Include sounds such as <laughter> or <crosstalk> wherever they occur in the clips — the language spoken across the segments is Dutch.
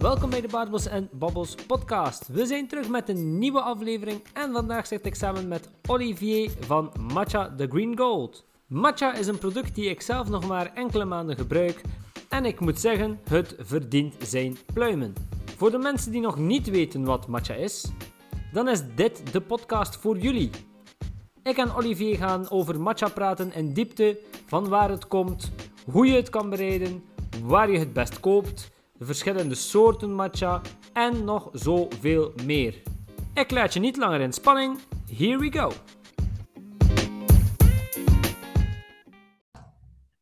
welkom bij de Barbels en Babbels podcast. We zijn terug met een nieuwe aflevering en vandaag zit ik samen met Olivier van Matcha The Green Gold. Matcha is een product die ik zelf nog maar enkele maanden gebruik en ik moet zeggen, het verdient zijn pluimen. Voor de mensen die nog niet weten wat matcha is, dan is dit de podcast voor jullie. Ik en Olivier gaan over matcha praten in diepte, van waar het komt, hoe je het kan bereiden, waar je het best koopt, de verschillende soorten matcha en nog zoveel meer. Ik laat je niet langer in spanning. Here we go!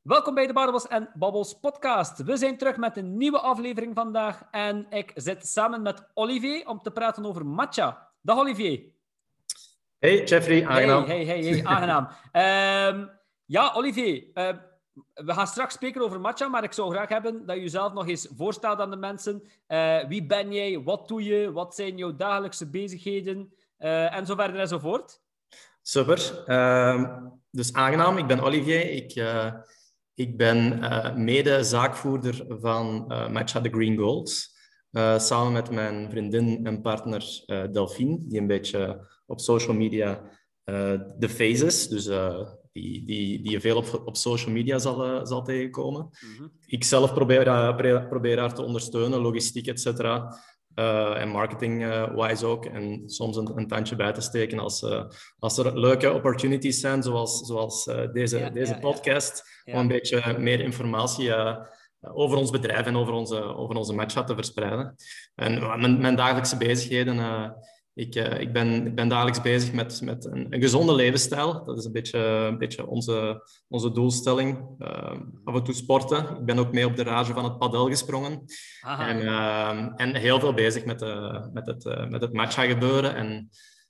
Welkom bij de Barbels en Babbels podcast. We zijn terug met een nieuwe aflevering vandaag en ik zit samen met Olivier om te praten over matcha. Dag Olivier. Hey Jeffrey, aangenaam. Hey, hey, hey, hey aangenaam. <laughs> Ehm, ja, Olivier, uh, we gaan straks spreken over matcha, maar ik zou graag hebben dat je jezelf nog eens voorstelt aan de mensen. Uh, wie ben jij? Wat doe je? Wat zijn jouw dagelijkse bezigheden? Uh, en zo verder en zo voort. Super. Uh, dus aangenaam, ik ben Olivier. Ik, uh, ik ben mede-zaakvoerder van Matcha The Green Gold. samen met mijn vriendin en partner Delphine, die een beetje op social media de is. Dus die, die, die je veel op, op social media zal, uh, zal tegenkomen. Mm -hmm. Ik zelf probeer, probeer haar te ondersteunen, logistiek, et cetera. Uh, en marketing-wise ook. En soms een, een, tandje bij te steken als, als er leuke opportunities zijn, zoals, zoals deze, ja, deze ja, podcast, ja. om een beetje meer informatie over ons bedrijf en over onze, over onze matcha te verspreiden. En mijn, mijn dagelijkse bezigheden ik, uh, ik, ben, ik ben dagelijks bezig met, met een, een, gezonde levensstijl. Dat is een beetje, een beetje onze, onze doelstelling. Uh, af en toe sporten. Ik ben ook mee op de rage van het padel gesprongen. En, uh, en heel veel bezig met, met, het, met het matcha gebeuren. En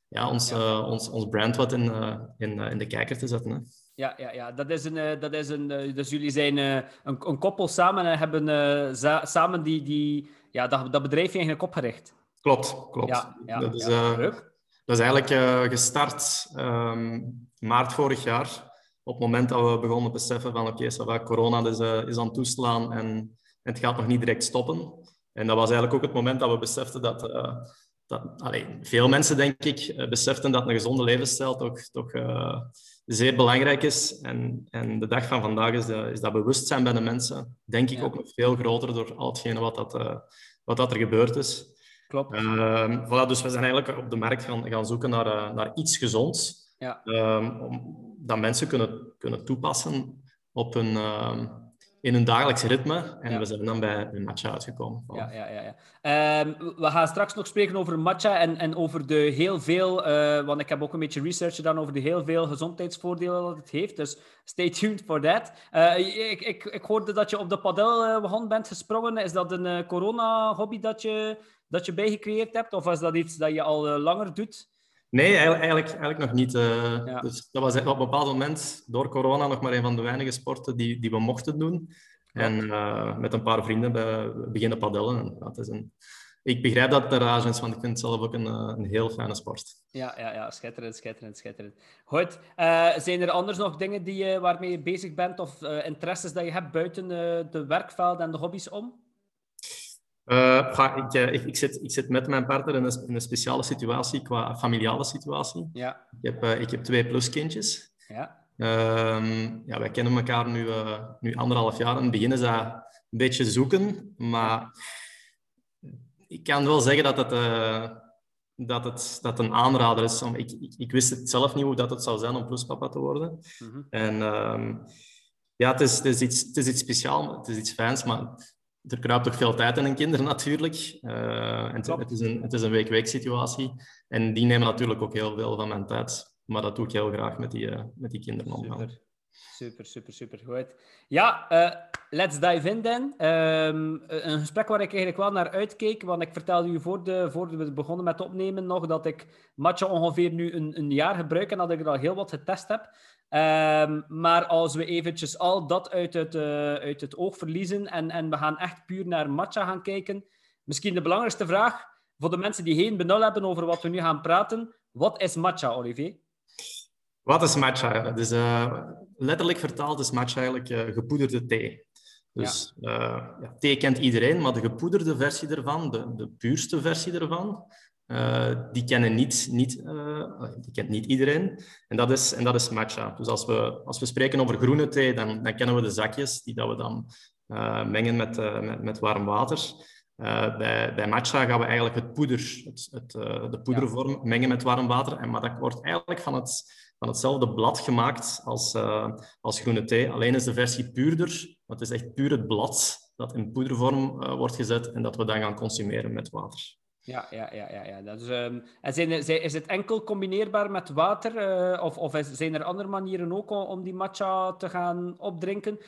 ja, ons, ja. ons, ons brand wat in, in, in de kijker te zetten. Hè. Ja, ja, ja. Dat is een, dat is een, dus jullie zijn een, een koppel samen en hebben samen die, die, ja, dat, dat bedrijf eigenlijk opgericht. Klopt, klopt. Ja, ja, dat, is, ja. Uh, dat is eigenlijk uh, gestart um, maart vorig jaar. Op het moment dat we begonnen te beseffen van oké, okay, corona is, uh, is aan het toeslaan en, en, het gaat nog niet direct stoppen. En dat was eigenlijk ook het moment dat we beseften dat, dat allez, veel mensen, denk ik, beseften dat een gezonde levensstijl toch, toch zeer belangrijk is. En, en de dag van vandaag is, de, is dat bewustzijn bij de mensen, denk ik, ook nog veel groter door al hetgene wat, dat, wat dat er gebeurd is. Klopt. Uh, voilà, dus we zijn eigenlijk op de markt gaan, gaan zoeken naar, uh, naar iets gezonds. Ja. Um, om, dat mensen kunnen, kunnen toepassen op hun, uh, in hun dagelijks ritme. En ja. we zijn dan bij een matcha uitgekomen. Voilà. Ja, ja, ja. ja. We gaan straks nog spreken over matcha en, en over de heel veel... Uh, want ik heb ook een beetje research gedaan over de heel veel gezondheidsvoordelen dat het heeft. Dus stay tuned for that. Uh, ik, ik, ik hoorde dat je op de padelwagon bent gesprongen. Is dat een corona-hobby dat je dat je bijgecreëerd hebt? Of was dat iets dat je al uh, langer doet? Nee, eigenlijk, eigenlijk, nog niet. Uh, ja. dus dat was op een bepaald moment door corona nog maar een van de weinige sporten die, die we mochten doen. En uh, met een paar vrienden bij, beginnen padellen. En dat is een, ik begrijp dat de want ik vind het zelf ook een, een heel fijne sport. Ja, ja, ja schitterend, schitterend, schitterend. Goed, uh, zijn er anders nog dingen die, waarmee je bezig bent of interesses dat je hebt buiten de werkvelden en de hobby's om? Uh, ik, ik, ik, zit, ik zit met mijn partner in een, in een speciale situatie, qua familiale situatie. Ja. Ik, heb, uh, ik heb twee pluskindjes. Ja. Uh, ja, wij kennen elkaar nu, nu anderhalf jaar en beginnen ze een beetje zoeken. Maar ik kan wel zeggen dat het, dat het dat een aanrader is. Om, ik, ik, ik, wist het zelf niet hoe dat het zou zijn om pluspapa te worden. Mm -hmm. En ehm, ja, het is, het, is iets, het is iets speciaals, het is iets fijns, maar er kruipt toch veel tijd in een kinder natuurlijk. Uh, en het, is een, het is een week-week situatie. En die nemen natuurlijk ook heel veel van mijn tijd. Maar dat doe ik heel graag met die, uh, met die kinderen omgaan. Super. Super, super, super goed. Ja, uh, let's dive in dan. Um, een gesprek waar ik eigenlijk wel naar uitkeek, want ik vertelde u voor, de, voor we begonnen met opnemen nog dat ik Matcha ongeveer nu een, een jaar gebruik en dat ik er al heel wat getest heb. Um, maar als we eventjes al dat uit het, uh, uit het oog verliezen en, en we gaan echt puur naar matcha gaan kijken, misschien de belangrijkste vraag voor de mensen die geen benul hebben over wat we nu gaan praten. Wat is matcha, Olivier? Wat is matcha? Dus, uh, letterlijk vertaald is matcha eigenlijk uh, gepoederde thee. Dus ja. Uh, thee kent iedereen, maar de gepoederde versie ervan, de, de puurste versie ervan, uh, die, kennen niet, niet, uh, die kent niet iedereen. En dat is, en dat is matcha. Dus als we, als we spreken over groene thee, dan, dan kennen we de zakjes die dat we dan uh, mengen met, met, met, warm water. bij, bij matcha gaan we eigenlijk het poeder, het, het de poedervorm, ja. mengen met warm water. En, maar dat wordt eigenlijk van, het, van hetzelfde blad gemaakt als, als groene thee. Alleen is de versie puurder. Het is echt puur het blad dat in poedervorm wordt gezet en dat we dan gaan consumeren met water. Ja, ja, ja, ja. ja. Dat is, um, en zijn, is het enkel combineerbaar met water? Uh, of of is, zijn er andere manieren ook om, om die matcha te gaan opdrinken?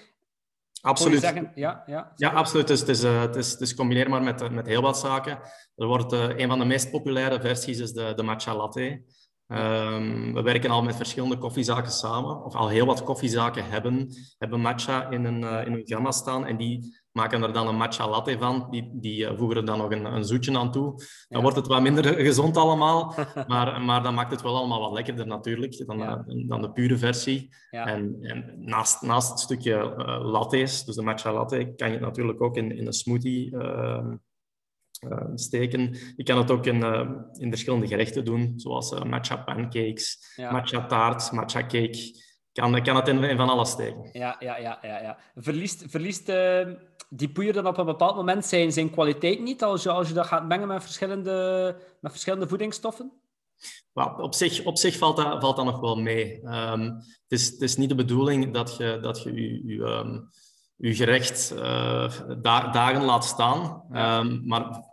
Absoluut. Zeggen, ja, ja, ja, absoluut. Het is, het, is, uh, het, is, het is combineerbaar met, met heel wat zaken. Er wordt, uh, een van de meest populaire versies is de, de matcha latte. Um, we werken al met verschillende koffiezaken samen, of al heel wat koffiezaken hebben, hebben matcha in een, uh, in een gamma staan. En die maken er dan een matcha latte van. Die, die uh, voegen er dan nog een, een zoetje aan toe. Dan ja. wordt het wat minder <laughs> gezond allemaal, <laughs> maar, maar dan maakt het wel allemaal wat lekkerder natuurlijk dan, ja. uh, dan de pure versie. Ja. En, en, naast, naast het stukje lattes, dus de matcha latte, kan je het natuurlijk ook in, in een smoothie ehm, steken. Je kan het ook in, in verschillende gerechten doen, zoals matcha pancakes, matcha taart, matcha cake kan, kan het in, in, van alles steken. Ja, ja, ja. ja, ja. Verliest, verliest die poeier dan op een bepaald moment zijn, zijn kwaliteit niet als je, als je dat gaat mengen met verschillende, met verschillende voedingsstoffen? Well, op, zich, op zich valt dat, valt dat nog wel mee. Um, het, is, het is niet de bedoeling dat je dat je, je, je, um, je gerecht uh, da dagen laat staan. Ja. Um, maar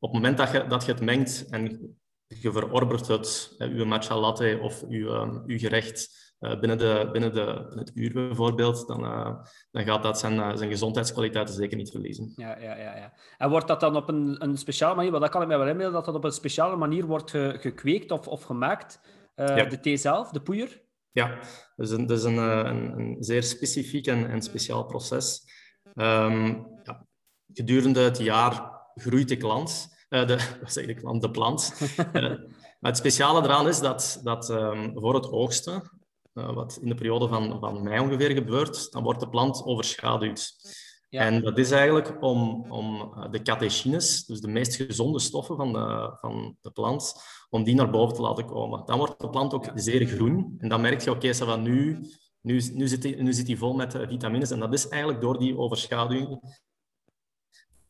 op het moment dat je, dat je het mengt en je verorbert het, je matcha latte of je, je gerecht uh, binnen, de, binnen, de, binnen het uur bijvoorbeeld, dan, uh, dan gaat dat zijn, uh, zijn gezondheidskwaliteiten zeker niet verliezen. Ja, ja, ja, ja. En wordt dat dan op een, een speciale manier, want dat kan ik mij wel inbeelden, dat dat op een speciale manier wordt ge, gekweekt of, of gemaakt, ja. de thee zelf, de poeier? Ja, dus een, dus een, een, een zeer specifiek en, en speciaal proces. Um, ja, gedurende het jaar groeit de klant, de, <laughs> wat zeg ik, de klant, de plant. maar het speciale eraan is dat, dat um, voor het oogsten uh, wat in de periode van, van mei ongeveer gebeurt, dan wordt de plant overschaduwd. Ja. En dat is eigenlijk om, om de catechines, dus de meest gezonde stoffen van de, van de plant, om die naar boven te laten komen. Dan wordt de plant ook zeer groen. En dan merk je, oké, okay, nu, nu, nu, zit die, nu zit die vol met vitamines. En dat is eigenlijk door die overschaduwing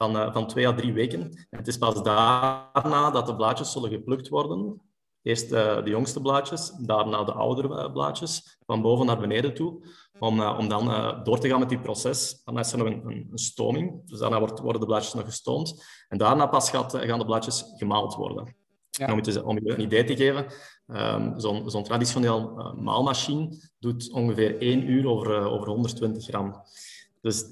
van, uh, van twee à drie weken. En het is pas daarna dat de blaadjes zullen geplukt worden Eerst uh, de jongste blaadjes, daarna de oudere blaadjes, van boven naar beneden toe, om, om dan door te gaan met die proces. Dan is er nog een, een, een stoming, dus daarna wordt, worden de blaadjes nog gestoomd. En daarna pas gaat, gaan de blaadjes gemaald worden. Ja. Om, je te, om, je een idee te geven, um, zo'n zo traditioneel maalmachine doet ongeveer 1 uur over, over 120 gram. Dus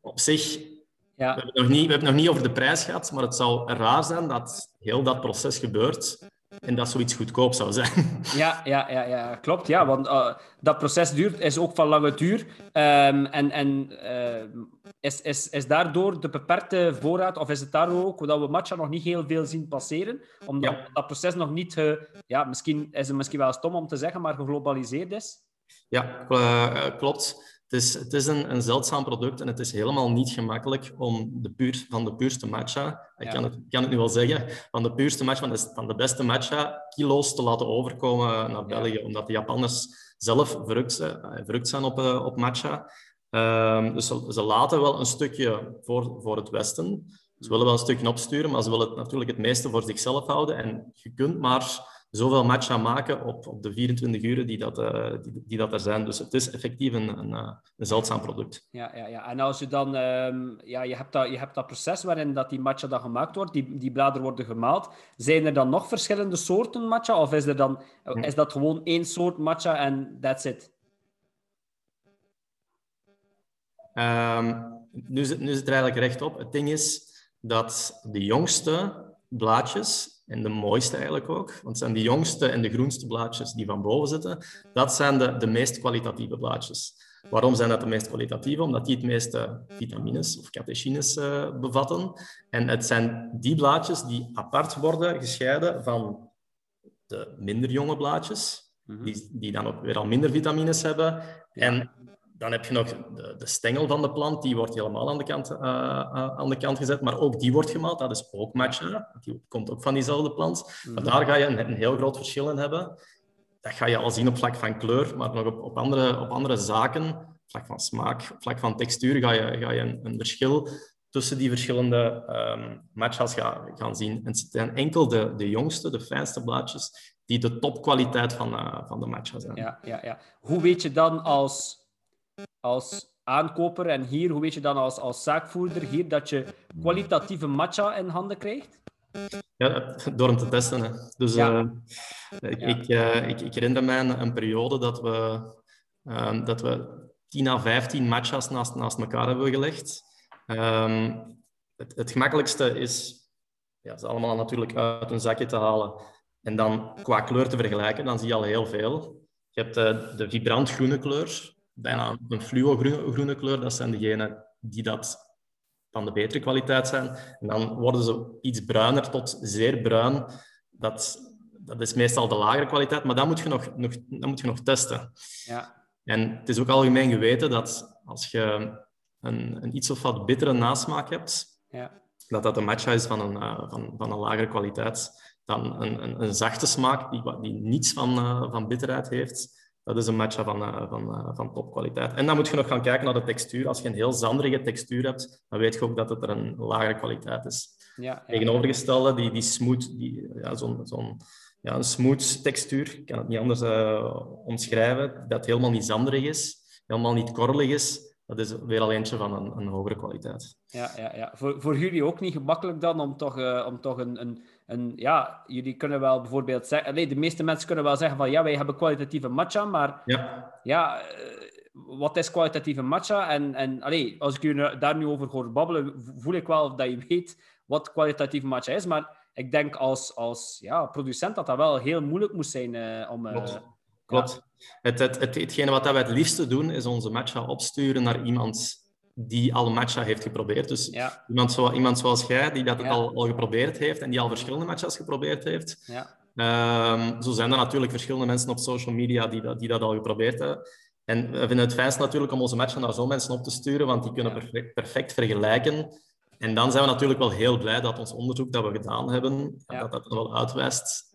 op zich ja. We, hebben nog niet, we hebben nog niet over de prijs gehad, maar het zou raar zijn dat heel dat proces gebeurt en dat zoiets goedkoop zou zijn. <laughs> Ja, ja, ja, ja klopt. Ja, want uh, dat proces duurt, is ook van lange duur. Um, en en uh, is, is, is daardoor de beperkte voorraad, of is het daardoor ook dat we matcha nog niet heel veel zien passeren? Omdat ja. dat proces nog niet, uh, ja, misschien is het misschien wel stom om te zeggen, maar geglobaliseerd is? Ja, uh, klopt. Het is, het is een, een, zeldzaam product en het is helemaal niet gemakkelijk om de puur, van de puurste matcha, ik kan, het, kan het nu wel zeggen, van de puurste matcha, van de, van de beste matcha, kilo's te laten overkomen naar België. Ja. Omdat de Japanners zelf verrukt, verrukt zijn op, uh, op matcha. Um, dus ze, ze, laten wel een stukje voor, voor het Westen. Ze willen wel een stukje opsturen, maar ze willen het natuurlijk het meeste voor zichzelf houden. En je kunt maar zoveel matcha maken op, op de 24 uur die dat, uh, die, die, dat er zijn. Dus het is effectief een, een, eh, een zeldzaam product. Ja, ja, ja. en als je dan... Um, ja, je hebt, dat, je hebt dat proces waarin dat die matcha dan gemaakt wordt, die, die bladeren worden gemaald. Zijn er dan nog verschillende soorten matcha? Of is, er dan, is dat gewoon één soort matcha en that's it? Um, nu, zit, nu zit er eigenlijk rechtop. Het ding is dat de jongste blaadjes en de mooiste eigenlijk ook, want het zijn de jongste en de groenste blaadjes die van boven zitten, dat zijn de, de meest kwalitatieve blaadjes. Waarom zijn dat de meest kwalitatieve? Omdat die het meeste vitamines of catechines uh, bevatten. En het zijn die blaadjes die apart worden gescheiden van de minder jonge blaadjes, mm -hmm. die, die dan ook weer al minder vitamines hebben. En dan heb je nog de, de, stengel van de plant, die wordt helemaal aan de, kant, uh, aan de kant gezet, maar ook die wordt gemaald. Dat is ook matcha, die komt ook van diezelfde plant. Maar mhm. daar ga je een, een, heel groot verschil in hebben. Dat ga je al zien op vlak van kleur, maar nog op, op, andere, op andere zaken, vlak van smaak, op vlak van textuur, ga je, ga je een, een verschil tussen die verschillende um, matcha's gaan, gaan zien. En het zijn enkel de, de jongste, de fijnste blaadjes, die de topkwaliteit van, uh, van de matcha zijn. Ja, ja, ja. Hoe weet je dan als als aankoper en hier, hoe weet je dan als, als zaakvoerder hier dat je kwalitatieve matcha in handen krijgt? Ja, door hem te testen. Hè. Dus ja. uh, ik, ik, uh, ik, ik, herinner mij een, een periode dat we, uh, dat we 10 à 15 matcha's naast, naast elkaar hebben gelegd. Um, het, het, gemakkelijkste is ja, ze allemaal natuurlijk uit een zakje te halen en dan qua kleur te vergelijken. Dan zie je al heel veel. Je hebt de vibrant groene kleur, bijna een fluo-groene kleur. Dat zijn degenen die dat van de betere kwaliteit zijn. En dan worden ze iets bruiner tot zeer bruin. Dat, dat is meestal de lagere kwaliteit, maar dat moet je nog, nog, dat moet je nog testen. Ja. En het is ook algemeen geweten dat als je een, een iets of wat bittere nasmaak hebt, ja. dat dat een matcha is van een, uh, van, van een lagere kwaliteit dan een, een, een zachte smaak die, die niets van, uh, van bitterheid heeft dat is een matcha van, uh, van, uh, van topkwaliteit. En dan moet je nog gaan kijken naar de textuur. Als je een heel zanderige textuur hebt, dan weet je ook dat het er een lagere kwaliteit is. Ja. Tegenovergestelde, die, die smooth, die, ja, zo'n zo'n ja, een smooth textuur, ik kan het niet anders uh, omschrijven, dat helemaal niet zanderig is, helemaal niet korrelig is, dat is weer al eentje van een, een hogere kwaliteit. Ja, ja, ja. Voor, voor jullie ook niet gemakkelijk dan om toch, uh, om toch een, een, een... Ja, jullie kunnen wel bijvoorbeeld zeggen... De meeste mensen kunnen wel zeggen van ja, wij hebben kwalitatieve matcha, maar ja, ja uh, wat is kwalitatieve matcha? En, en allee, als ik jullie daar nu over hoor babbelen, voel ik wel dat je weet wat kwalitatieve matcha is, maar ik denk als, als ja, producent dat dat wel heel moeilijk moest zijn uh, om... Klopt. Het, het, het, hetgene wat wij het liefste doen, is onze matcha opsturen naar iemand die al matcha heeft geprobeerd. Dus iemand, zo, iemand zoals jij, die dat al, al geprobeerd heeft en die al verschillende matcha's geprobeerd heeft. Ja. Um, zo zijn er natuurlijk verschillende mensen op social media die dat, die dat al geprobeerd hebben. En we vinden het fijnst natuurlijk om onze matcha naar zo'n mensen op te sturen, want die kunnen perfect, perfect, vergelijken. En dan zijn we natuurlijk wel heel blij dat ons onderzoek dat we gedaan hebben, dat dat wel uitwijst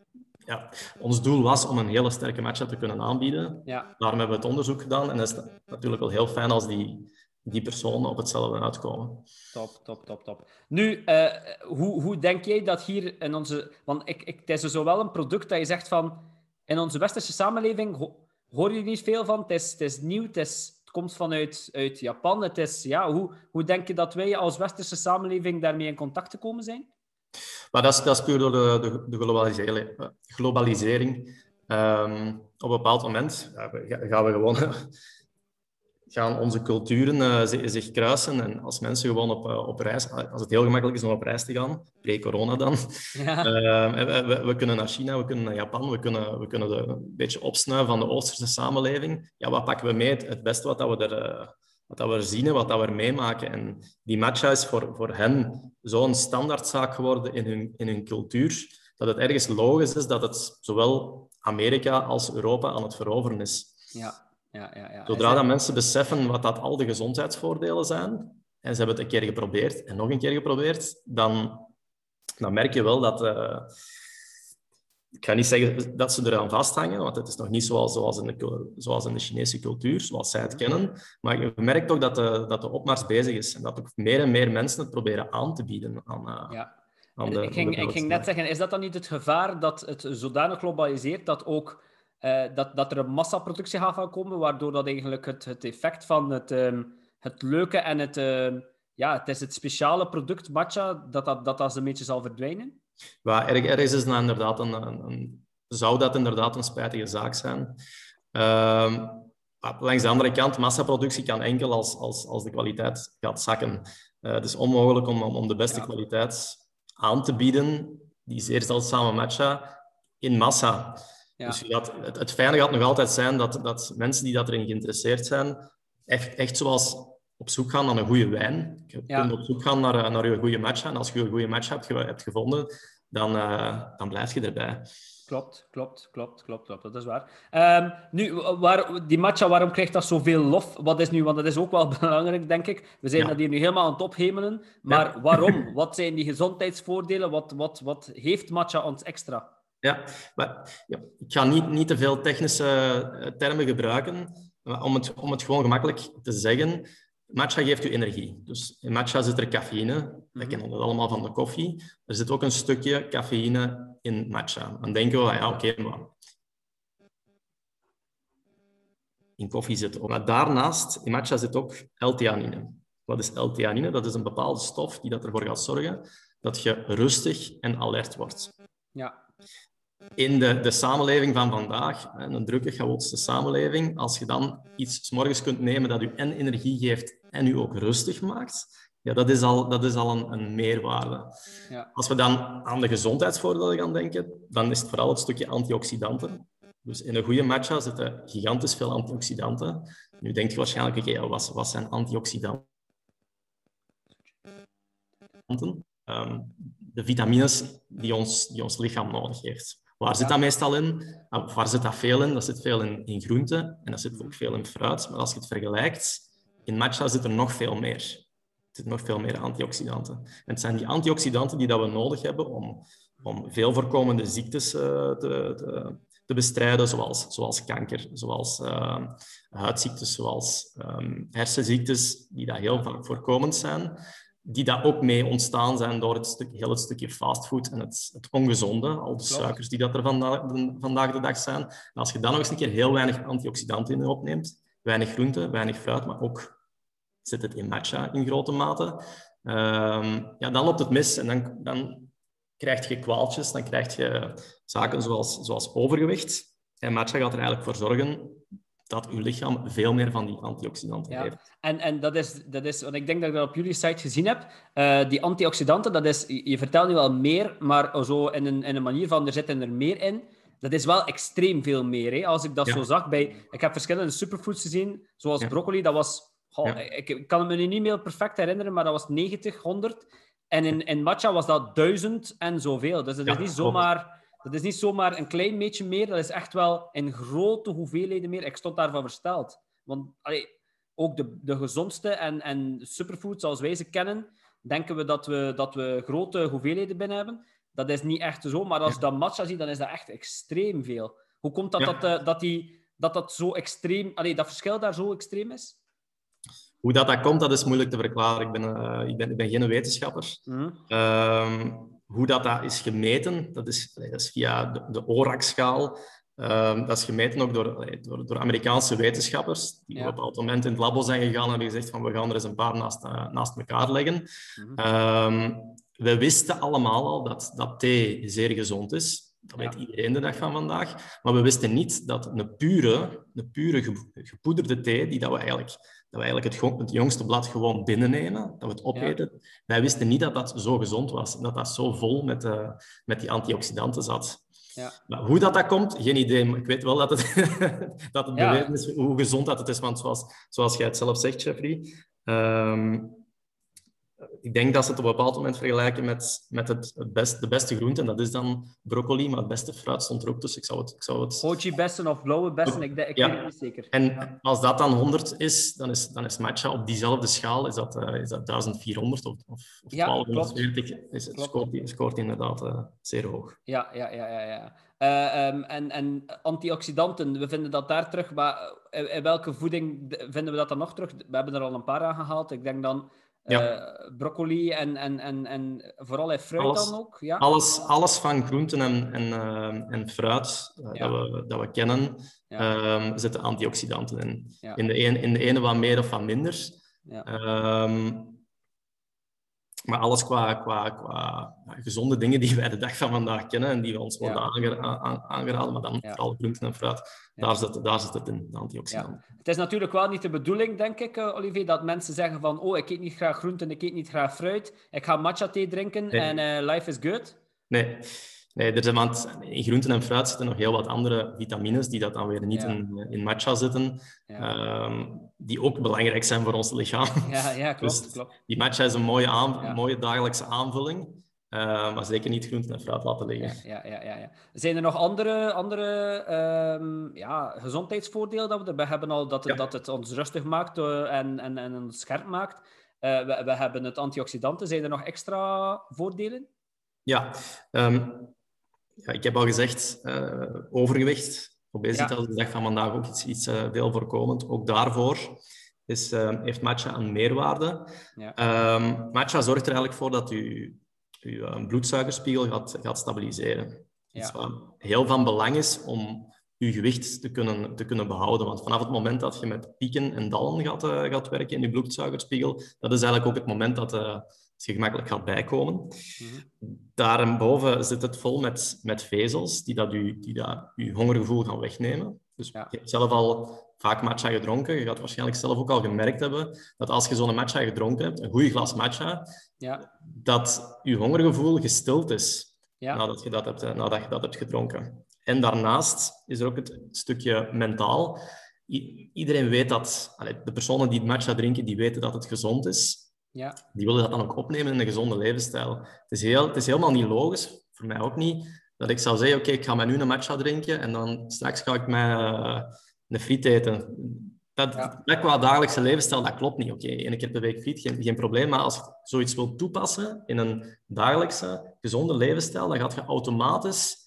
ja, ons doel was om een hele sterke match te kunnen aanbieden. Ja. Daarom hebben we het onderzoek gedaan. En het is natuurlijk wel heel fijn als die, die personen op hetzelfde uitkomen. Top, top, top, top. Nu, uh, hoe, hoe denk jij dat hier in onze... Want ik, ik, het is dus zowel een product dat je zegt van... In onze westerse samenleving ho hoor je niet veel van. Het is, het is nieuw, het, is, het komt vanuit uit Japan. Het is, ja, hoe, hoe denk je dat wij als westerse samenleving daarmee in contact te komen zijn? Maar dat is, dat is puur door de, de, de globalisering. globalisering. Um, op een bepaald moment ja, gaan we gewoon gaan onze culturen uh, zich kruisen. En als mensen gewoon op, uh, op reis, als het heel gemakkelijk is om op reis te gaan, pre-corona dan, <laughs> ja. uh, we, we, kunnen naar China, we kunnen naar Japan, we kunnen, we kunnen de, een beetje opsnuiven van de Oosterse samenleving. Ja, wat pakken we mee? Het, beste wat dat we er wat dat we zien en wat dat we meemaken. En die matcha is voor, voor hen zo'n standaardzaak geworden in hun, in hun cultuur, dat het ergens logisch is dat het zowel Amerika als Europa aan het veroveren is. Ja. Ja, ja, ja. Zodra dat mensen beseffen wat dat al de gezondheidsvoordelen zijn, en ze hebben het een keer geprobeerd en nog een keer geprobeerd, dan, dan merk je wel dat, uh, ik ga niet zeggen dat ze eraan vasthangen, want het is nog niet zoals, zoals, in, de, zoals in de Chinese cultuur, zoals zij het kennen. Maar je merkt toch dat de, dat de opmars bezig is en dat ook meer en meer mensen het proberen aan te bieden aan, uh, ja. aan de, ik ging, ik ging net zeggen, is dat dan niet het gevaar dat het zodanig globaliseert dat ook uh, dat, dat er een massaproductie gaat gaan komen, waardoor dat eigenlijk het, het effect van het, um, het leuke en het, uh, ja, het is het speciale product matcha, dat dat, dat, dat een beetje zal verdwijnen? Maar ergens is dat inderdaad een, een, zou dat inderdaad een spijtige zaak zijn. Uh, langs de andere kant, massaproductie kan enkel als, als, als de kwaliteit gaat zakken. Uh, het is onmogelijk om, om de beste kwaliteit aan te bieden, die zeer zeldzame matcha, in massa. Ja. Dus dat, het, het fijne gaat nog altijd zijn dat, dat mensen die dat erin geïnteresseerd zijn, echt, echt zoals op zoek gaan naar een goede wijn. Je ja. kunt op zoek gaan naar, eh, naar je goede match. En als je een goede match hebt, hebt gevonden, dan, uh, dan blijf je erbij. Klopt, klopt, klopt, klopt, klopt. Dat is waar. Um, nu, waar, die matcha, waarom krijgt dat zoveel lof? Wat is nu, want dat is ook wel <laughs> belangrijk, denk ik. We zijn dat hier nu helemaal aan het ophemelen. Maar waarom? <laughs> Wat zijn die gezondheidsvoordelen? Wat, wat, wat heeft matcha ons extra? Ja, maar, ja, ik ga niet, niet te veel technische eh, termen gebruiken. Om, het, om het gewoon gemakkelijk te zeggen, matcha geeft u energie. Dus in matcha zit er cafeïne. We kennen dat allemaal van de koffie. Er zit ook een stukje cafeïne in matcha. Dan denken we, ja, oké, maar in koffie zit ook. Maar daarnaast, in matcha zit ook L-theanine. Wat is L-theanine? Dat is een bepaalde stof die dat ervoor gaat zorgen dat je rustig en alert wordt. Ja in de, de samenleving van vandaag, een drukke, chaotische samenleving, als je dan iets s morgens kunt nemen dat u en energie geeft en u ook rustig maakt, ja, dat is al, dat is al een, een meerwaarde. Ja. Als we dan aan de gezondheidsvoordelen gaan denken, dan is het vooral het stukje antioxidanten. Dus in een goede matcha zitten gigantisch veel antioxidanten. Nu denkt je waarschijnlijk, oké, wat, wat zijn antioxidanten? Um, de vitamines die ons, die ons lichaam nodig heeft. Waar zit dat meestal in? Nou, waar zit dat veel in? Dat zit veel in, in groenten en dat zit ook veel in fruit. Maar als je het vergelijkt, in matcha zit er nog veel meer. Er zitten nog veel meer antioxidanten. En het zijn die antioxidanten die dat we nodig hebben om, om veel voorkomende ziektes uh, te, te, te, bestrijden, zoals, zoals kanker, zoals uh, huidziektes, zoals um, hersenziektes, die dat heel vaak voorkomend zijn die daar ook mee ontstaan zijn door het stuk, heel het stukje fastfood en het, het ongezonde, al de suikers die dat er vandaag de, vandaag de dag zijn. En als je dan nog eens een keer heel weinig antioxidanten in opneemt, weinig groente, weinig fruit, maar ook zit het in matcha in grote mate, ehm, ja, dan loopt het mis en dan, dan krijg je kwaaltjes, dan krijg je zaken zoals, zoals overgewicht. En matcha gaat er eigenlijk voor zorgen dat uw lichaam veel meer van die antioxidanten ja. heeft. En, en dat, is, dat is, want ik denk dat ik dat op jullie site gezien heb. Uh, die antioxidanten, dat is, je vertelt nu wel meer, maar zo in een, in een manier van er zitten er meer in. Dat is wel extreem veel meer. Hè? Als ik dat zo zag bij. Ik heb verschillende superfoods gezien, zoals broccoli, dat was. ik, ik, kan me niet meer perfect herinneren, maar dat was 90, 100. En in, in matcha was dat 1000 en zoveel. Dus dat is niet zomaar. Dat is niet zomaar een klein beetje meer, dat is echt wel in grote hoeveelheden meer. Ik stond daarvan versteld. Want allee, ook de, de gezondste en, en superfoods zoals wij ze kennen, denken we dat, we dat we grote hoeveelheden binnen hebben. Dat is niet echt zo, maar als je dat matcha ziet, dan is dat echt extreem veel. Hoe komt dat dat, uh, dat, die, dat, dat zo extreem, allee, dat verschil daar zo extreem is? Hoe dat, dat komt, dat is moeilijk te verklaren. Ik ben, uh, ik ben, ik ben geen wetenschapper. Mm hoe dat, dat is gemeten, dat is, dat is via de, de ORAC-schaal. Ehm, dat is gemeten ook door, door, door Amerikaanse wetenschappers, die op een bepaald moment in het labo zijn gegaan en hebben gezegd van we gaan er eens een paar naast, uh, naast elkaar leggen. Mm we wisten allemaal al dat, dat thee zeer gezond is. Dat weet iedereen de dag van vandaag. Maar we wisten niet dat een pure, een pure gepoederde thee, die dat we eigenlijk dat we eigenlijk het, het jongste blad gewoon binnennemen, dat we het opeten. Wij wisten niet dat dat zo gezond was, dat dat zo vol met, uh, met die antioxidanten zat. Ja. Maar hoe dat, dat komt, geen idee. Maar ik weet wel dat het, <laughs> dat het bewezen is hoe gezond dat het is. Want zoals, zoals jij het zelf zegt, Jeffrey, um, ik denk dat ze het op een bepaald moment vergelijken met, met het, het best, de beste groente. En dat is dan broccoli, maar het beste fruit stond er ook tussen. Ik zou het... Ik zou het... Bessen of blauwe bessen, ik, ik ja. weet het niet zeker. En als dat dan 100 is, dan is, dan is matcha op diezelfde schaal is dat, uh, is dat 1400 of, of, of ja, 1240. Is, scoort, scoort inderdaad uh, zeer hoog. Ja, ja, ja. ja, ja. Uh, um, en, en antioxidanten, we vinden dat daar terug. Maar in welke voeding vinden we dat dan nog terug? We hebben er al een paar aan gehaald. Ik denk dan ja. Uh, broccoli en, en, en, en vooral fruit alles, dan ook? Ja? Alles, alles van groenten en, en, uh, en fruit uh, ja. dat, we, dat we kennen, um, zitten antioxidanten in. In, de een, in de ene wat meer of wat minder. Um, maar alles qua, qua, qua gezonde dingen die <laughs> wij de dag van vandaag kennen en die we ons worden aangeraden, maar dan vooral groenten en fruit, daar, zit, daar zit het in, de antioxidanten. Het is natuurlijk wel niet de bedoeling, denk ik, uh, Olivier, dat mensen zeggen van oh, ik eet niet graag groenten, ik eet niet graag fruit, ik ga matcha thee drinken en uh, life is good. Nee. Nee, er zijn, want in groenten en fruit zitten nog heel wat andere vitamines die dat dan weer niet in, in matcha zitten, ehm, die ook belangrijk zijn voor ons lichaam. Ja, ja <laughs> klopt, dus klopt. Die matcha is een mooie, aan, mooie dagelijkse aanvulling. Uh, maar zeker niet groenten en fruit laten liggen. Ja, ja, ja, ja. Zijn er nog andere, andere um, ja, gezondheidsvoordelen dat we erbij hebben? Al dat, het, dat het ons rustig maakt uh, en, en, en ons scherp maakt. Uh, we, we hebben het antioxidanten. Zijn er nog extra voordelen? Ja, um, ja ik heb al gezegd, overgewicht, obesitas ja. is de dag van vandaag ook iets, iets veel voorkomend. Ook daarvoor is, heeft matcha een meerwaarde. Ja. Um, matcha zorgt er eigenlijk voor dat u je eh, bloedsuikerspiegel gaat, gaat stabiliseren. Ja. wat heel van belang is om je gewicht te kunnen, te kunnen behouden. Want vanaf het moment dat je met pieken en dalen gaat, gaat werken in je bloedsuikerspiegel, dat is eigenlijk ook het moment dat uh, je gemakkelijk gaat bijkomen. Mm -hmm. Daarboven zit het vol met, met vezels die, dat u, die dat je hongergevoel gaan wegnemen. Dus ja. je hebt zelf al vaak matcha gedronken. Je gaat waarschijnlijk zelf ook al gemerkt hebben dat als je zo'n matcha gedronken hebt, een goed glas matcha, ja. dat je hongergevoel gestild is ja. nadat, je dat hebt, eh, nadat je dat hebt gedronken. En daarnaast is er ook het stukje mentaal. iedereen weet dat, de personen die matcha drinken, die weten dat het gezond is. Ja. Die willen dat dan ook opnemen in een gezonde levensstijl. Het is, heel, het is helemaal niet logisch, voor mij ook niet, dat ik zou zeggen, oké, ik ga mij nu een matcha drinken en dan straks ga ik mij uh, een friet eten. Dat, ja. dat qua dagelijkse levensstijl, dat klopt niet. Oké, okay, één keer per week friet, geen, geen probleem. Maar als je zoiets wilt toepassen in een dagelijkse, gezonde levensstijl, dan gaat je automatisch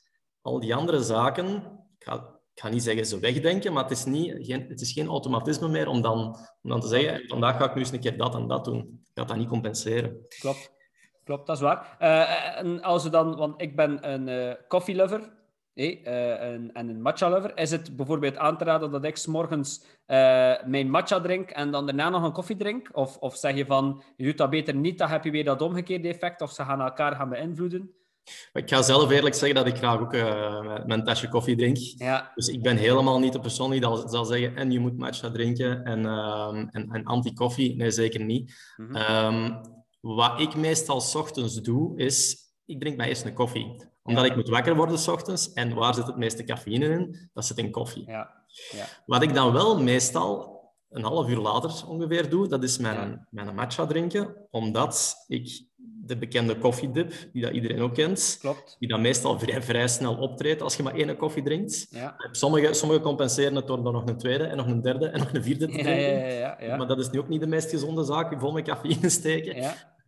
al die andere zaken, ik ga, ik ga niet zeggen ze wegdenken, maar het is, niet, geen, het is geen automatisme meer om dan, om dan te zeggen, vandaag ga ik nu eens een keer dat en dat doen. Ik ga dat niet compenseren. Klopt. Klopt, dat is waar. Uh, en als we dan, want ik ben een uh, koffielover hey, uh, een, en een matcha lover, is het bijvoorbeeld aan te raden dat ik s morgens mijn matcha drink en dan daarna nog een koffie drink? Of, of zeg je van, je doet dat beter niet, dan heb je weer dat omgekeerde effect, of ze gaan elkaar gaan beïnvloeden? Ik ga zelf eerlijk zeggen dat ik graag ook uh, mijn tasje koffie drink. Ja. Dus ik ben helemaal niet de persoon die dat zal zeggen en je moet matcha drinken en, uh, en, en anti-koffie. Nee, zeker niet. Mm -hmm. um, wat ik meestal s ochtends doe, is ik drink mij eerst een koffie. Omdat ik moet wakker worden s ochtends. En waar zit het meeste cafeïne in? Dat zit in koffie. Ja. Ja. Wat ik dan wel meestal een half uur later ongeveer doe, dat is mijn, mijn matcha drinken. Omdat ik de bekende koffiedip, die dat iedereen ook kent, Klopt. die dan meestal vrij, vrij snel optreedt als je maar één koffie drinkt. Ja. Sommigen sommige compenseren het door er nog een tweede en nog een derde en nog een vierde te drinken. Ja, ja, ja, Maar dat is nu ook niet de meest gezonde zaak, vol met cafeïne steken.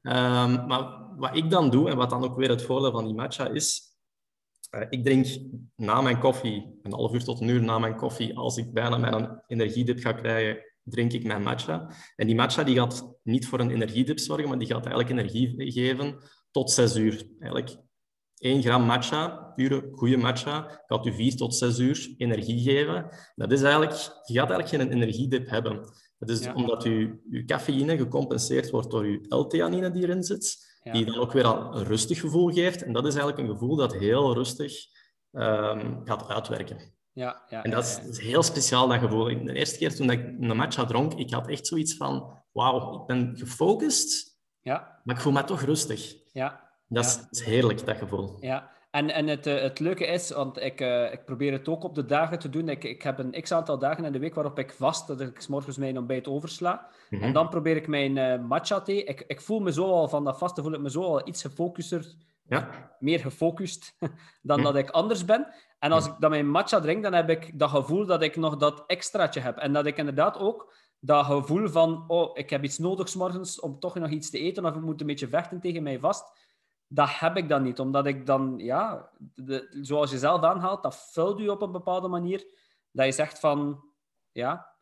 Um, maar wat ik dan doe, en wat dan ook weer het voordeel van die matcha is, uh, ik drink na mijn koffie, een half uur tot een uur na mijn koffie, als ik bijna mijn energiedip ga krijgen, drink ik mijn matcha. En die matcha die gaat niet voor een energiedip zorgen, maar die gaat eigenlijk energie geven tot zes uur. Eigenlijk 1 gram matcha, pure goede matcha, gaat u 4 tot 6 uur energie geven. Dat is eigenlijk, je gaat eigenlijk geen energiedip hebben. Dat is omdat uw, uw cafeïne gecompenseerd wordt door uw L-theanine die erin zit, ja. die dan ook weer al een rustig gevoel geeft. En dat is eigenlijk een gevoel dat heel rustig um, gaat uitwerken. Ja, ja, en dat is, dat is, heel speciaal, dat gevoel. De eerste keer toen ik een matcha dronk, ik had echt zoiets van, wauw, ik ben gefocust, ja. maar ik voel me toch rustig. Ja. Dat is, is heerlijk, dat gevoel. Ja, en, en het, uh, het leuke is, want ik, uh, ik probeer het ook op de dagen te doen. Ik, ik heb een x-aantal dagen in de week waarop ik vast, dat ik s morgens mijn ontbijt oversla. Mm -hmm. En dan probeer ik mijn uh, matcha thee. Ik, ik voel me zo al van dat vaste, voel ik me zo al iets gefocuster, ja. meer gefocust <laughs> dan mm -hmm. dat ik anders ben. En als ik dan mijn matcha drink, dan heb ik dat gevoel dat ik nog dat extraatje heb. En dat ik inderdaad ook dat gevoel van, oh, ik heb iets nodig s morgens om toch nog iets te eten, of ik moet een beetje vechten tegen mij vast dat heb ik dan niet, omdat ik dan, ja, de, zoals je zelf aanhaalt, dat vult u op een bepaalde manier. Dat je zegt van, ja.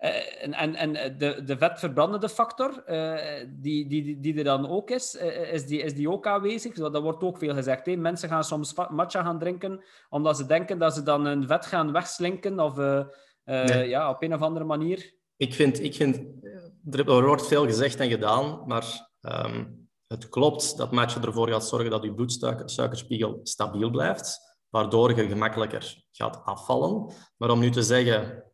Uh, en en, en de, de vetverbrandende factor, uh, die, die, die er dan ook is, is, die, is die ook aanwezig? Dat wordt ook veel gezegd. Hè? Mensen gaan soms matcha gaan drinken, omdat ze denken dat ze dan hun vet gaan wegslinken, of nee. ja, op een of andere manier. Ik vind, ik vind, er wordt veel gezegd en gedaan, maar... Um het klopt dat matcha ervoor gaat zorgen dat je bloedsuikerspiegel stabiel blijft, waardoor je gemakkelijker gaat afvallen. Maar om nu te zeggen,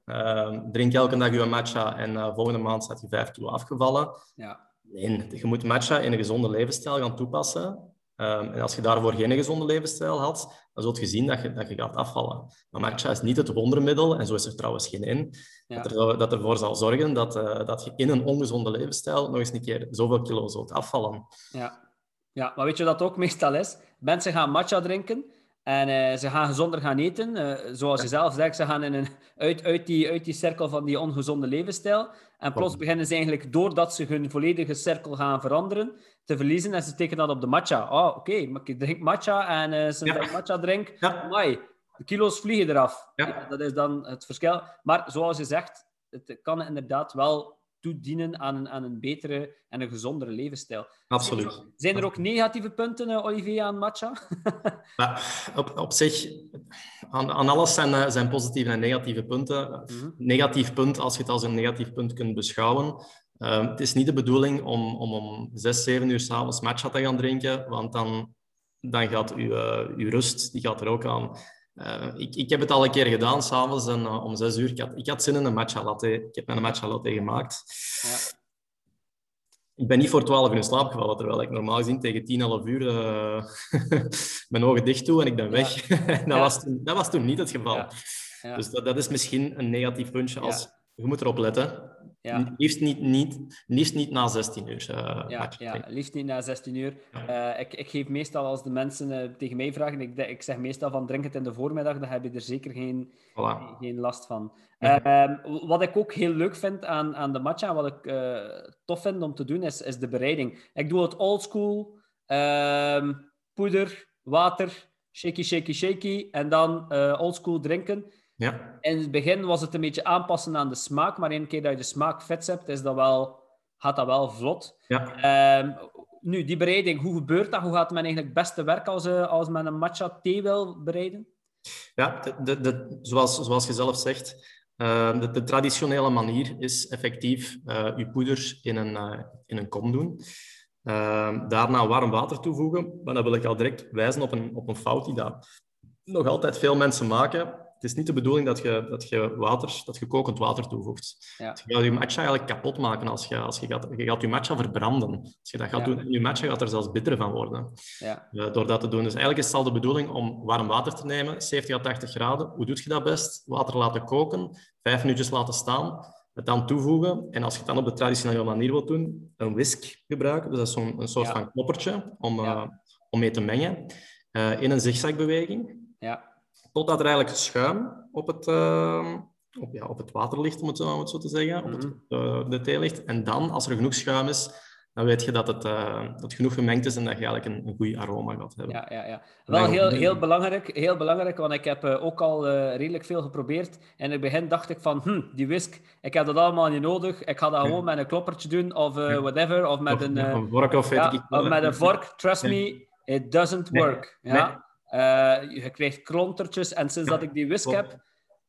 drink elke dag je matcha en uh, volgende maand staat je 5 kilo afgevallen. Ja. Nee, je moet matcha in een gezonde levensstijl gaan toepassen. Um, en als je daarvoor geen gezonde levensstijl had, dan zult je zien dat je, dat je gaat afvallen. Maar matcha is niet het wondermiddel, en zo is er trouwens geen in, ja. dat, er, dat ervoor zal zorgen dat, uh, dat je in een ongezonde levensstijl nog eens een keer zoveel kilo zult afvallen. Ja. Ja, maar weet je wat dat ook meestal is? Mensen gaan matcha drinken en uh, ze gaan gezonder gaan eten. Uh, zoals je zelf zegt, ze gaan in een, uit, uit, die, uit die cirkel van die ongezonde levensstijl. En plots beginnen ze eigenlijk, doordat ze hun volledige cirkel gaan veranderen, te verliezen. En ze tekenen dat op de matcha. Oh, oké, okay, ik drink matcha en uh, sinds ja. ik matcha drink, ja. amai, de kilo's vliegen eraf. Ja. dat is dan het verschil. Maar zoals je zegt, het kan inderdaad wel toedienen aan een, aan een betere en een gezondere levensstijl. Absoluut. Zijn er ook negatieve punten, uh, Olivier, aan matcha? <laughs> op, op zich, aan, aan alles zijn, uh, zijn positieve en negatieve punten. Mhm. Negatief punt, als je het als een negatief punt kunt beschouwen. Uh, het is niet de bedoeling om om, om zes, zeven uur s'avonds matcha te gaan drinken, want dan, dan gaat uw, uw rust die gaat er ook aan. Uh, ik, ik heb het al een keer gedaan, s'avonds en uh, om zes uur. Ik had, ik had zin in een matcha latte. Ik heb een matcha latte gemaakt. Ja. Ik ben niet voor twaalf uur in slaap gevallen, terwijl ik normaal gezien tegen tien, half uur uh, <laughs> mijn ogen dicht doe en ik ben weg. <laughs> dat, ja. was toen, dat was toen niet het geval. Dus dat, dat is misschien een negatief puntje als je moet erop letten. Ja. Liefst, niet, niet, liefst niet na 16 uur. Uh, ja, ja, liefst niet na 16 uur. Uh, ik, ik geef meestal als de mensen uh, tegen mij vragen, ik, ik zeg meestal van drink het in de voormiddag, dan heb je er zeker geen, voilà. geen last van. Ehm, wat ik ook heel leuk vind aan, aan de matcha, wat ik tof vind om te doen, is, is de bereiding. Ik doe het oldschool, ehm, poeder, water, shaky, shaky, shaky, en dan oldschool drinken. Ja. In het begin was het een beetje aanpassen aan de smaak, maar één keer dat je de smaak vet hebt, is dat wel, gaat dat wel vlot. Ja. Um, nu, die bereiding, hoe gebeurt dat? Hoe gaat men eigenlijk het beste werken als, uh, als men een matcha thee wil bereiden? Ja, de, de, zoals, zoals je zelf zegt, uh, de, de, traditionele manier is effectief uh, je poeder in een, uh, in een kom doen. Ehm, daarna warm water toevoegen. Maar dan wil ik al direct wijzen op een, op een fout die dat nog altijd veel mensen maken het is niet de bedoeling dat je, dat je, water, dat je kokend water toevoegt. Ja. Je gaat je matcha eigenlijk kapot maken als je, als je, gaat, je gaat je matcha verbranden. Als je dat gaat ja. doen, je matcha gaat er zelfs bitter van worden. Ja. Uh, door dat te doen. Dus eigenlijk is het al de bedoeling om warm water te nemen, 70 à 80 graden. Hoe doe je dat best? Water laten koken, vijf minuutjes laten staan, het dan toevoegen. En als je het dan op de traditionele manier wilt doen, een whisk gebruiken. Dus dat is zo'n een soort van kloppertje om, uh, om mee te mengen. Uh, in een zigzagbeweging. Ja totdat er eigenlijk schuim op het, uh, op, ja, op het water ligt, om het, om het zo te zeggen, op het, uh, de thee ligt. En dan, als er genoeg schuim is, dan weet je dat het, uh, dat genoeg gemengd is en dat je eigenlijk een, een goed aroma gaat hebben. Ja, ja, ja. Wel heel, heel, belangrijk, heel belangrijk, want ik heb uh, ook al uh, redelijk veel geprobeerd. En in het begin dacht ik van, hm, die whisk, ik heb dat allemaal niet nodig. Ik ga dat gewoon met een kloppertje doen of whatever. Of met of, een, vork of, ja, of met een vork. Trust me, it doesn't work. Nee. Ja? Uh, je krijgt klontertjes. En sinds dat ik die whisk heb,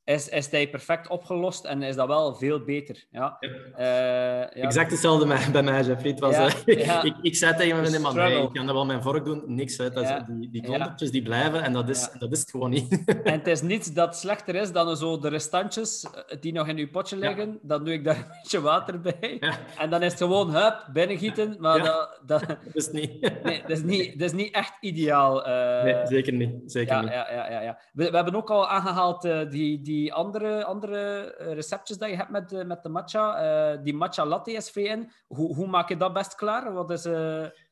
is, is die perfect opgelost en is dat wel veel beter. Ja. Uh, ja. Exact hetzelfde bij, bij mij, Jeffrey. Was, ja, uh, <laughs> ik, ik zei tegen mijn man, nee, ik kan dat wel mijn vork doen. Niks, hè. Dat is, die, die klontertjes die blijven en dat is, dat is het gewoon niet. <laughs> en het is <laughs> niets dat slechter is dan zo de restantjes eh, die nog in uw potje liggen. Dan doe ik daar een beetje water bij. En dan is het gewoon, hup, binnengieten. Maar dat, dat, dat, is niet... nee, dat is niet, dat is niet echt ideaal. nee, zeker niet. Zeker ja, niet. Ja, ja, ja, ja. We, we hebben ook al aangehaald die... die die andere, andere eh, receptjes dat je hebt met, de, met de matcha, uh, die matcha latte is VN, hoe, hoe maak je dat best klaar? Wat is...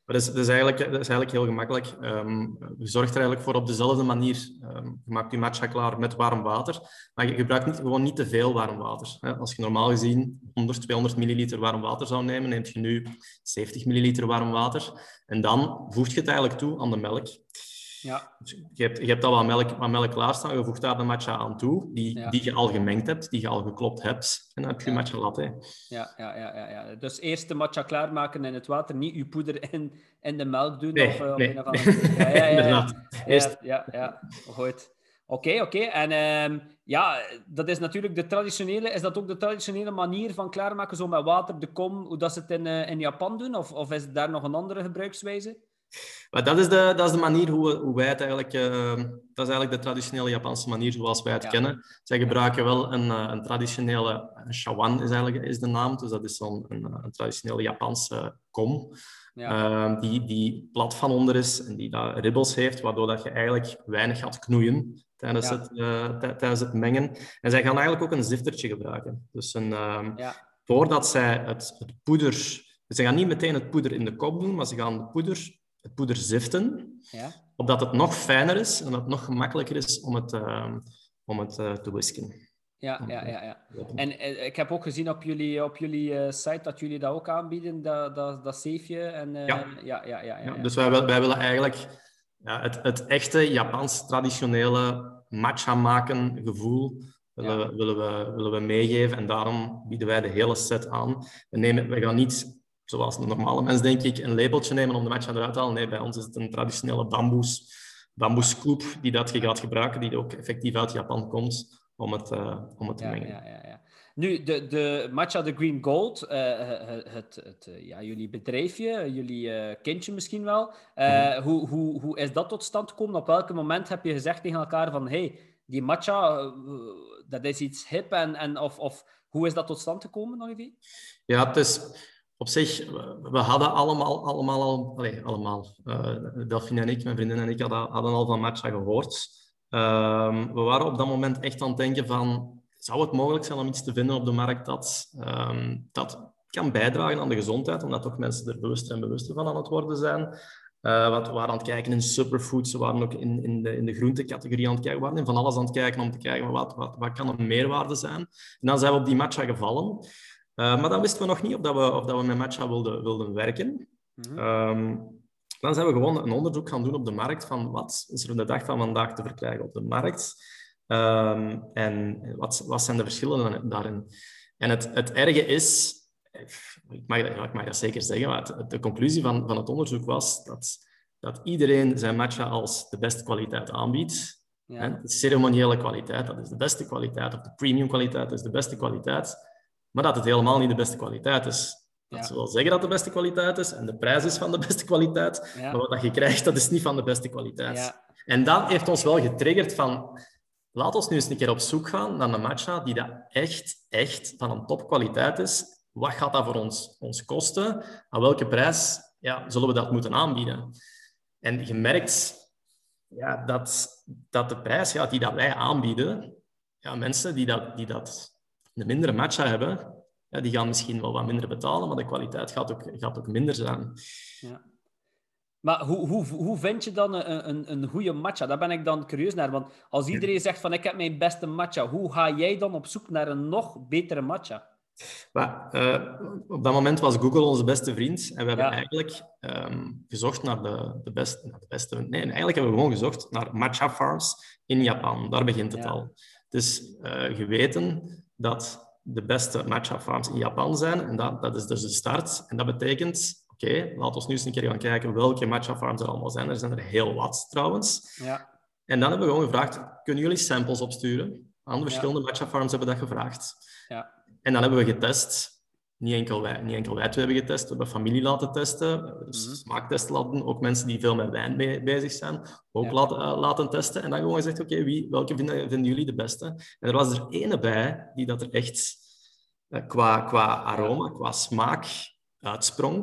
Dat is, is eigenlijk, dat is eigenlijk heel gemakkelijk. Um, je zorgt er eigenlijk voor op dezelfde manier. Um, je maakt je matcha klaar met warm water, maar je gebruikt niet, gewoon niet te veel warm water. Hè. Als je normaal gezien 100, 200 milliliter warm water zou nemen, neemt je nu 70 milliliter warm water. En dan voeg je het eigenlijk toe aan de melk. Ja. Dus je, hebt, je hebt al wat melk, wat melk klaarstaan, je voegt daar de matcha aan toe, die, ja. die je al gemengd hebt, die je al geklopt hebt. En dan heb je ja. matcha latte. Ja, ja, ja, ja, ja. Dus eerst de matcha klaarmaken in het water, niet je poeder in, in de melk doen. Nee, of, uh, nee. of een ja, ja, ja, <laughs> Inderdaad. Ja, ja, ja. Goed. Oké, okay, oké. Okay. En um, ja, dat is natuurlijk de traditionele... Is dat ook de traditionele manier van klaarmaken, zo met water, de kom, hoe dat ze het in, uh, in Japan doen? Of, of is daar nog een andere gebruikswijze? Maar dat, is de, dat is de manier hoe, hoe wij het eigenlijk... Uh, dat is eigenlijk de traditionele Japanse manier zoals wij het ja. kennen. Zij gebruiken wel een, uh, een traditionele... Shawan is eigenlijk is de naam. Dus dat is zo'n een, een, traditionele Japanse kom. Ja. Uh, die, die plat van onder is en die daar ribbels heeft, waardoor dat je eigenlijk weinig gaat knoeien tijdens, ja. het, uh, tijdens het mengen. En zij gaan eigenlijk ook een ziftertje gebruiken. Dus een, voordat zij het, het poeder... Ze gaan niet meteen het poeder in de kop doen, maar ze gaan de poeder het poeder ziften, Ja. opdat het nog fijner is en dat het nog gemakkelijker is om het, ehm, om het eh, te whisken. Ja, ja, ja, ja. En eh, ik heb ook gezien op jullie, op jullie eh, site dat jullie dat ook aanbieden, dat, dat, dat zeefje. En, eh, Ja. ja, ja, ja, ja, Ja, dus wij, wij willen eigenlijk ja, het, het echte Japans traditionele matcha maken gevoel willen, willen, we, willen we meegeven. En daarom bieden wij de hele set aan. We, nemen, we gaan niet, zoals een normale mens denk ik, een labeltje nemen om de matcha eruit te halen. Nee, bij ons is het een traditionele bamboes, bamboescoop die dat je gaat gebruiken, die ook effectief uit Japan komt om het, eh, om het te Ja, mengen. ja, ja, ja. Nu, de, de Matcha The Green Gold, eh, het, het, het, ja, jullie bedrijfje, jullie eh, kindje misschien wel. Mhm. hoe, hoe, hoe is dat tot stand gekomen? Op welk moment heb je gezegd tegen elkaar van hey, die matcha, dat is iets hip en, en of, of hoe is dat tot stand gekomen, Olivier? Ja, het is op zich, we hadden allemaal, allemaal al, allee, allemaal, eh Delphine en ik, mijn vriendin en ik, hadden, al van matcha gehoord. Ehm, we waren op dat moment echt aan het denken van, zou het mogelijk zijn om iets te vinden op de markt dat, ehm, dat kan bijdragen aan de gezondheid, omdat toch mensen er bewuster en bewuster van aan het worden zijn. Eh, want we waren aan het kijken in superfoods, we waren ook in, in, de, in de groentecategorie aan het kijken, we waren in van alles aan het kijken om te kijken wat, wat, wat kan een meerwaarde zijn. En dan zijn we op die matcha gevallen. Uh, maar dan wisten we nog niet of, dat we, of dat we met matcha wilden, wilden werken. Mhm. Um, dan zijn we gewoon een onderzoek gaan doen op de markt van wat is er op de dag van vandaag te verkrijgen op de markt. Um, en wat, wat zijn de verschillen daarin? En het, het erge is, ik mag, dat, ik mag dat zeker zeggen, maar het, de conclusie van, van het onderzoek was dat, dat iedereen zijn matcha als de beste kwaliteit aanbiedt. Ja. De ceremoniële kwaliteit, dat is de beste kwaliteit, of de premium kwaliteit, dat is de beste kwaliteit. Maar dat het helemaal niet de beste kwaliteit is. Dat Ja. ze wel zeggen dat de beste kwaliteit is en de prijs is van de <laughs> beste kwaliteit, Ja. maar wat dat je krijgt, dat is niet van de beste kwaliteit. Ja. En dat heeft ons wel getriggerd van, laat ons nu eens een keer op zoek gaan naar een matcha die dat echt, echt van een topkwaliteit is. Wat gaat dat voor ons, ons kosten? Aan welke prijs ja, zullen we dat moeten aanbieden? En je merkt ja, dat, dat de prijs ja, die dat wij aanbieden, ja, mensen die dat, die dat een mindere matcha hebben, ja, die gaan misschien wel wat minder betalen, maar de kwaliteit gaat ook, gaat ook minder zijn. Ja. Maar hoe, hoe, hoe vind je dan een, een, een goede matcha? Daar ben ik dan curieus naar. Want als iedereen zegt van ik heb mijn beste matcha, hoe ga jij dan op zoek naar een nog betere matcha? Maar, uh, op dat moment was Google onze beste vriend en we hebben Ja. eigenlijk um, gezocht naar de, de, beste, naar de beste... Nee, eigenlijk hebben we gewoon gezocht naar matcha farms in Japan. Daar begint het Ja. al. Dus uh, geweten dat de beste matcha farms in Japan zijn. En dat, dat is dus de start. En dat betekent, oké, laten we nu eens een keer gaan kijken welke matcha farms er allemaal zijn. Er zijn er heel wat trouwens. Ja. En dan hebben we gewoon gevraagd, kunnen jullie samples opsturen? Aan de verschillende matcha farms hebben dat gevraagd. Ja. En dan hebben we getest. Niet enkel, wij, niet enkel wij twee hebben getest, we hebben familie laten testen, dus Mhm. laten ook mensen die veel met wijn be- bezig zijn, ook Ja. laten, eh, laten testen. En dan gewoon gezegd, oké, wie welke vinden, vinden jullie de beste? En er was er ene bij die dat er echt eh, qua, qua aroma, qua smaak uitsprong.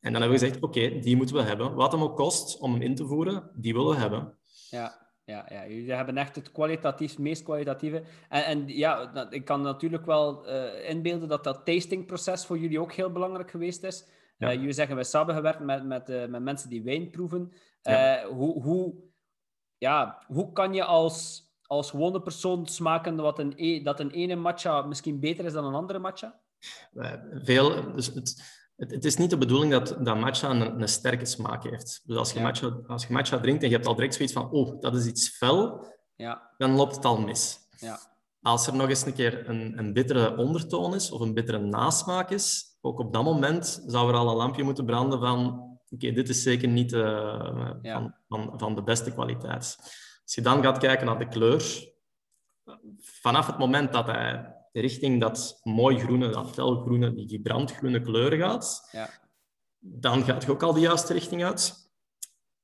En dan hebben we gezegd, oké, die moeten we hebben. Wat hem ook kost om hem in te voeren, die willen we hebben. Ja, ja, ja, jullie hebben echt het kwalitatief, meest kwalitatieve. En, en ja, dat- ik kan natuurlijk wel eh, inbeelden dat dat tastingproces voor jullie ook heel belangrijk geweest is. Ja. Eh, jullie zeggen, we hebben samengewerkt met, met, eh, met mensen die wijn proeven. Ja. Hoe, hoe, ja, hoe kan je als, als gewone persoon smaken wat een, e- dat een ene matcha misschien beter is dan een andere matcha? Veel, dus het, het, het is niet de bedoeling dat, dat matcha een, een sterke smaak heeft. Dus als je, Ja. matcha, als je matcha drinkt en je hebt al direct zoiets van, oh, dat is iets fel, Ja, dan loopt het al mis. ja, Als er nog eens een keer een, een bittere ondertoon is of een bittere nasmaak is, ook op dat moment zou er al een lampje moeten branden van oké, dit is zeker niet eh, van, van, van de beste kwaliteit. Als je dan gaat kijken naar de kleur, vanaf het moment dat hij richting dat mooi groene, dat felgroene, die vibrant groene kleur gaat, ja, dan gaat je ook al de juiste richting uit.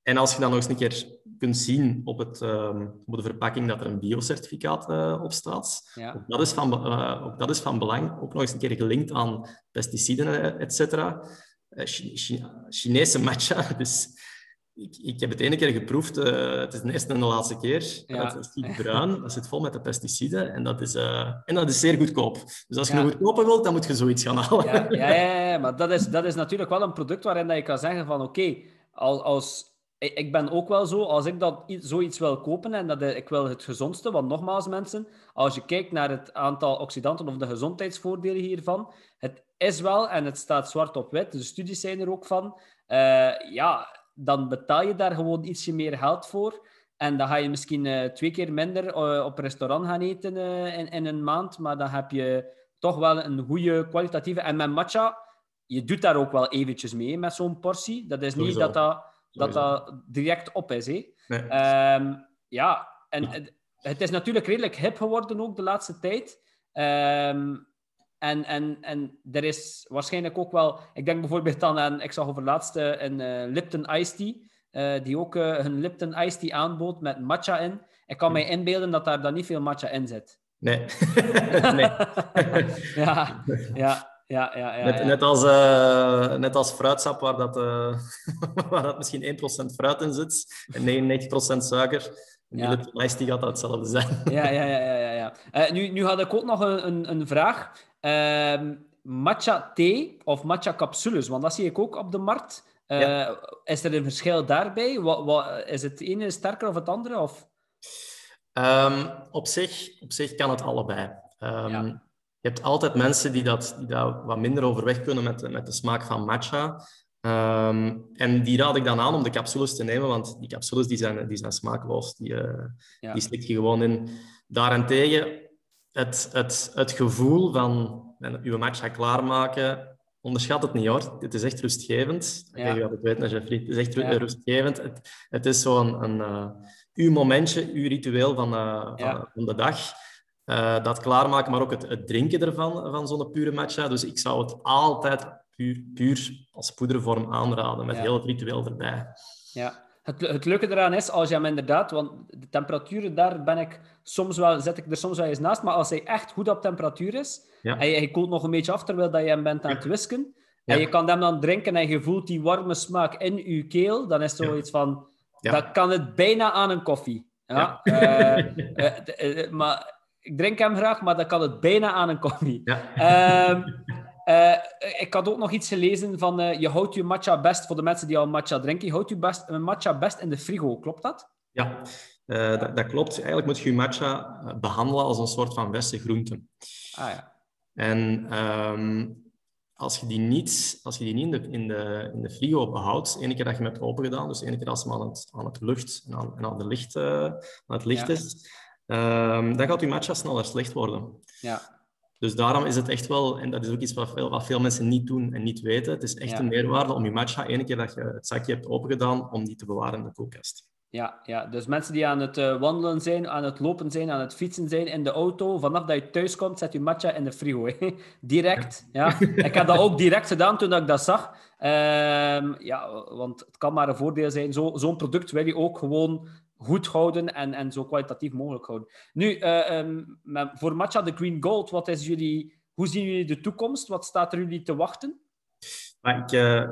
En als je dan nog eens een keer kunt zien op, het, ehm, op de verpakking dat er een biocertificaat eh, op staat, ja. ook, dat is van, eh, ook dat is van belang. Ook nog eens een keer gelinkt aan pesticiden, eh, et cetera. Chi- Chi- Chinese matcha, <laughs> dus ik, ik heb het ene keer geproefd, eh, het is de eerste en de laatste keer. Ja. Dat is niet bruin, dat zit vol met de pesticiden en dat is, eh, en dat is zeer goedkoop. Dus als je Ja. een goedkope wilt, dan moet je zoiets gaan halen. Ja, ja, ja, ja, maar dat is, dat is natuurlijk wel een product waarin dat je kan zeggen van oké, als, als, ik ben ook wel zo, als ik dat zoiets wil kopen en dat ik wil het gezondste, want nogmaals mensen, als je kijkt naar het aantal oxidanten of de gezondheidsvoordelen hiervan, het is wel, en het staat zwart op wit, de studies zijn er ook van, uh, ja, dan betaal je daar gewoon ietsje meer geld voor. En dan ga je misschien uh, twee keer minder uh, op restaurant gaan eten in, in een maand, maar dan heb je toch wel een goede kwalitatieve... En met matcha, je doet daar ook wel eventjes mee met zo'n portie. Dat is niet dat dat dat dat direct op is. Hè? Ehm, ja, en het, het, is natuurlijk redelijk hip geworden ook de laatste tijd. Ehm, en, en, en er is waarschijnlijk ook wel... Ik denk bijvoorbeeld dan aan... Ik zag over laatste een uh, Lipton Iced Tea. Uh, die ook uh, hun Lipton Iced Tea aanbood met matcha in. Ik kan mij inbeelden dat daar dan niet veel matcha in zit. Nee. <laughs> nee. ja, ja. Ja, ja, ja, net, net, als, uh, net als fruitsap, waar dat, uh, <laughs> waar dat misschien 1% fruit in zit en 99% suiker. Ja. Die gaat dat hetzelfde zijn. ja, ja, ja. ja, ja. Uh, nu, nu had ik ook nog een, een, een vraag. Ehm, matcha thee of matcha capsules, want dat zie ik ook op de markt. Ja. Is er een verschil daarbij? Wat, wat, is het ene sterker of het andere? Of? Um, op, zich, op zich kan het allebei. Um, je hebt altijd mensen die, dat, die daar wat minder overweg kunnen met, met de smaak van matcha. Ehm, en die raad ik dan aan om de capsules te nemen, want die capsules die zijn, die zijn smaakloos. Die, uh, die slik je gewoon in. Daarentegen, het, het, het gevoel van je matcha klaarmaken, onderschat het niet hoor. Het is echt rustgevend. Ja. Ik weet het weten, Jeffrey. Het is echt rustgevend. Het, het is zo'n een, uh, uw momentje, uw ritueel van, uh, van, van de dag. Uh, dat klaarmaken, maar ook het, het drinken ervan, van zo'n pure matcha. Dus ik zou het altijd puur, puur als poedervorm aanraden, met heel het ritueel erbij. Ja, het, het leuke eraan is, als je hem inderdaad, want de temperaturen, daar ben ik soms wel, zet ik er soms wel eens naast, maar als hij echt goed op temperatuur is, en hij koelt nog een beetje af terwijl dat je hem bent aan het whisken, en je kan hem dan drinken en je voelt die warme smaak in je keel, dan is zoiets van, dan kan het bijna aan een koffie. Ja. Uh, uh, maar ik drink hem graag, maar dan kan het bijna aan een koffie. Ja. Ehm, uh, ik had ook nog iets gelezen van uh, je houdt je matcha best, voor de mensen die al matcha drinken, je houdt je best, een matcha best in de frigo. Klopt dat? Ja, uh, dat, dat, klopt. Eigenlijk moet je je matcha behandelen als een soort van verse groente. Ah ja. En um, als je die niet, als je die niet in, de, in, de, in de frigo behoudt, ene keer dat je hem hebt open gedaan, dus ene keer als hem aan het, aan het lucht en aan, en aan, de licht, aan het licht ja. is, um, dan gaat je matcha sneller slecht worden. Ja. Dus daarom is het echt wel, en dat is ook iets wat veel, wat veel mensen niet doen en niet weten, het is echt een meerwaarde om je matcha, ene keer dat je het zakje hebt opengedaan, om die te bewaren in de koelkast. Ja, ja, dus mensen die aan het uh, wandelen zijn, aan het lopen zijn, aan het fietsen zijn in de auto, vanaf dat je thuis komt, zet je matcha in de frigo. <laughs> direct. Ja. ik heb dat <laughs> ook direct gedaan toen ik dat zag. Um, ja, want het kan maar een voordeel zijn. Zo'n zo product wil je ook gewoon goed houden en, en zo kwalitatief mogelijk houden. Nu, uh, um, voor Matcha de Green Gold, wat is jullie, hoe zien jullie de toekomst? Wat staat er jullie te wachten? Maar ik, uh,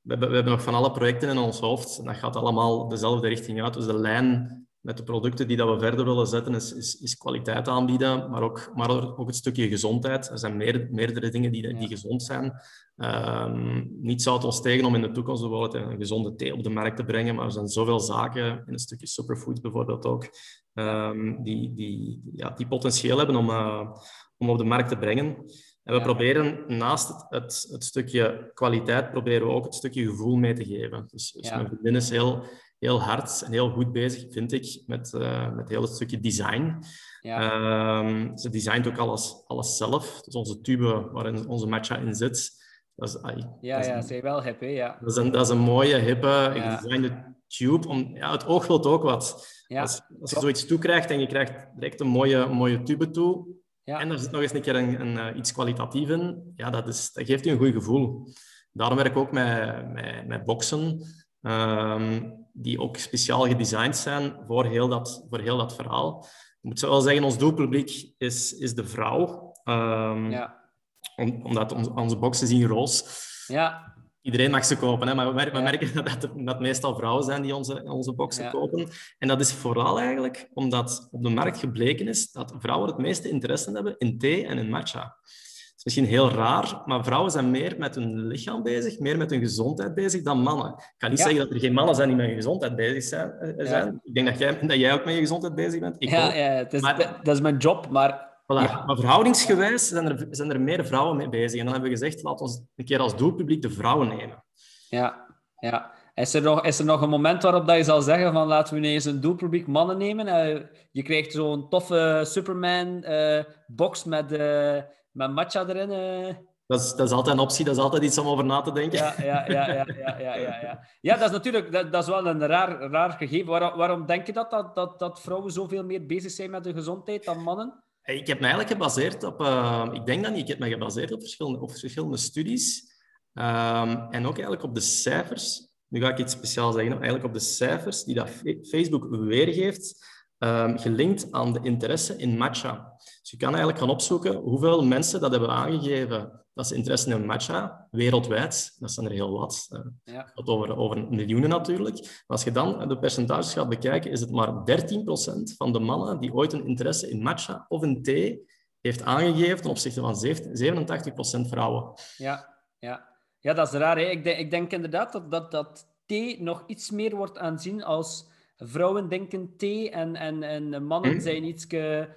we, we, hebben nog van alle projecten in ons hoofd. En dat gaat allemaal dezelfde richting uit. Dus de lijn met de producten die dat we verder willen zetten, is, is, is kwaliteit aanbieden, maar ook, maar ook het stukje gezondheid. Er zijn meer, meerdere dingen die, die gezond zijn. Um, niet zou het ons tegen om in de toekomst bijvoorbeeld een gezonde thee op de markt te brengen, maar er zijn zoveel zaken, in een stukje superfood bijvoorbeeld ook, um, die, die, ja, die potentieel hebben om, uh, om op de markt te brengen. En we ja. proberen naast het, het, het, stukje kwaliteit, proberen we ook het stukje gevoel mee te geven. Dus, dus ja. mijn vriendin is heel, heel hard en heel goed bezig, vind ik, met, uh, met heel het stukje design. Ja. Um, ze designt ook alles, alles zelf. Dus onze tube waarin onze matcha in zit, dat is, ay, ja, dat is, ja, wel hip, hè? Ja. Dat is een, dat is een mooie, hippe, ja. gedesignde tube. Om, ja, het oog wil ook wat. Ja, als, als je zoiets toekrijgt en je krijgt direct een mooie, mooie tube toe, ja. en er zit nog eens een keer een, een, een, iets kwalitatief in, ja, dat, is, dat geeft je een goed gevoel. Daarom werk ik ook met, met, met boxen, um, die ook speciaal gedesigned zijn voor heel dat, voor heel dat verhaal. Ik moet wel zeggen, ons doelpubliek is, is de vrouw. Um, ja om, omdat onze, onze boxen zien roos. Ja. Iedereen mag ze kopen, hè? maar we, merken, we <laughs> merken dat het, dat meestal vrouwen zijn die onze, onze boxen ja. kopen. En dat is vooral eigenlijk omdat op de markt gebleken is dat vrouwen het meeste interesse hebben in thee en in matcha. Misschien heel raar, maar vrouwen zijn meer met hun lichaam bezig, meer met hun gezondheid bezig dan mannen. Ik kan niet Ja. zeggen dat er geen mannen zijn die met hun gezondheid bezig zijn. eh, zijn. Ik denk dat jij, dat jij ook met je gezondheid bezig bent. Ik Ja, ook. ja het is, Maar- dat, is mijn job, maar Voilà. Maar verhoudingsgewijs zijn er, zijn er meer vrouwen mee bezig. En dan hebben we gezegd, laten we een keer als doelpubliek de vrouwen nemen. ja, ja. Is er, nog, is er nog een moment waarop dat je zal zeggen van laten we eens een doelpubliek mannen nemen? Eh, je krijgt zo'n toffe Superman-box met, eh met matcha erin. eh. Dat is, dat is altijd een optie, dat is altijd iets om over na te denken. Ja, ja, ja, ja, ja, ja, ja, ja. Ja, dat is natuurlijk dat, dat is wel een raar, raar gegeven. Waarom, waarom denk je dat, dat, dat, dat vrouwen zoveel meer bezig zijn met hun gezondheid dan mannen? Ik heb me eigenlijk gebaseerd op... eh, ik denk dat niet, ik heb me gebaseerd op verschillende, op verschillende studies. Ehm, en ook eigenlijk op de cijfers. Nu ga ik iets speciaals zeggen. Eigenlijk op de cijfers die dat Facebook weergeeft, ehm, gelinkt aan de interesse in matcha. Dus je kan eigenlijk gaan opzoeken hoeveel mensen dat hebben aangegeven dat ze interesse hebben in matcha, wereldwijd. Dat zijn er heel wat. Eh, Ja. over, over miljoenen natuurlijk. Maar als je dan de percentages gaat bekijken, is het maar 13% van de mannen die ooit een interesse in matcha of in thee heeft aangegeven ten opzichte van 87% vrouwen. Ja, ja. ja, dat is raar. Hè? Ik, denk, ik denk inderdaad dat, dat, dat thee nog iets meer wordt aanzien als vrouwen denken thee en, en, en mannen Hm. zijn iets,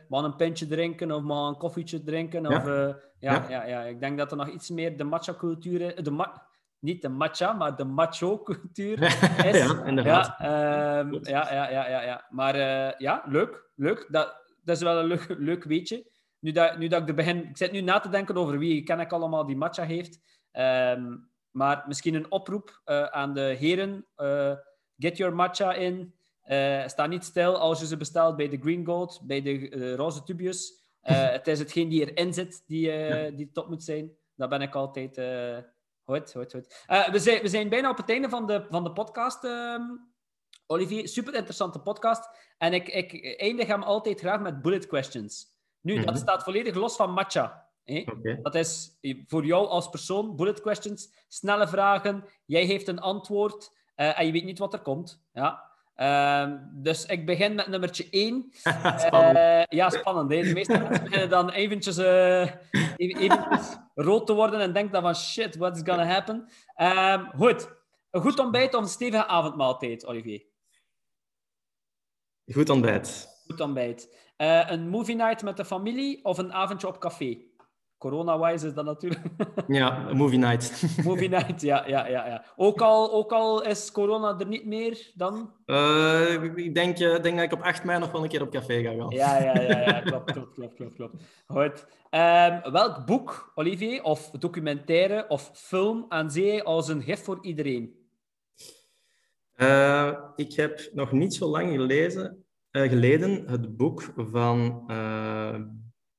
maar een pintje drinken of maar een koffietje drinken. Ja. Of, eh, ja, ja. Ja. Ja, ik denk dat er nog iets meer de matcha-cultuur is. De ma niet de matcha, maar de macho-cultuur <laughs> is. ja, inderdaad. Ja, ehm, ja, ja, ja, ja, ja. Maar eh, ja, leuk. leuk. Dat, dat is wel een leuk, leuk weetje. Nu dat, nu dat ik er begin... Ik zit nu na te denken over wie ken ik allemaal die matcha heeft. Ehm, maar misschien een oproep eh, aan de heren. eh, get your matcha in. Eh, sta niet stil als je ze bestelt bij de Green Gold, bij de eh, roze tubus. Eh, <laughs> het is hetgeen die erin zit die, die top moet zijn. Dat ben ik altijd... Goed, goed, goed. We, zijn, we zijn bijna op het einde van de, van de podcast, ehm, Olivier. Super interessante podcast. En ik, ik eindig hem altijd graag met bullet questions. Nu, dat Mhm. staat volledig los van matcha. Dat is voor jou als persoon, bullet questions, snelle vragen. Jij heeft een antwoord en je weet niet wat er komt. Ja. Ehm, dus ik begin met nummertje 1. <laughs> Spannend. ja, spannend. Hè? De meeste mensen beginnen dan eventjes, eh, even, eventjes rood te worden en denken dan van shit, what's gonna happen? Ehm, goed. Een goed ontbijt of een stevige avondmaaltijd, Olivier? Goed ontbijt. Goed ontbijt. Eh, een movie night met de familie of een avondje op café? Corona-wise is dat natuurlijk. <laughs> Ja, movie night. <laughs> movie night, ja, ja, ja. ja. Ook, al, ook al is corona er niet meer dan? Eh, ik denk, eh, denk dat ik op 8 mei nog wel een keer op café ga gaan. Ja, ja, ja, ja. klopt, klopt, klopt, klopt, klopt. Goed. Ehm, welk boek, Olivier, of documentaire of film aanzie je als een gif voor iedereen? Eh, ik heb nog niet zo lang gelezen, geleden het boek van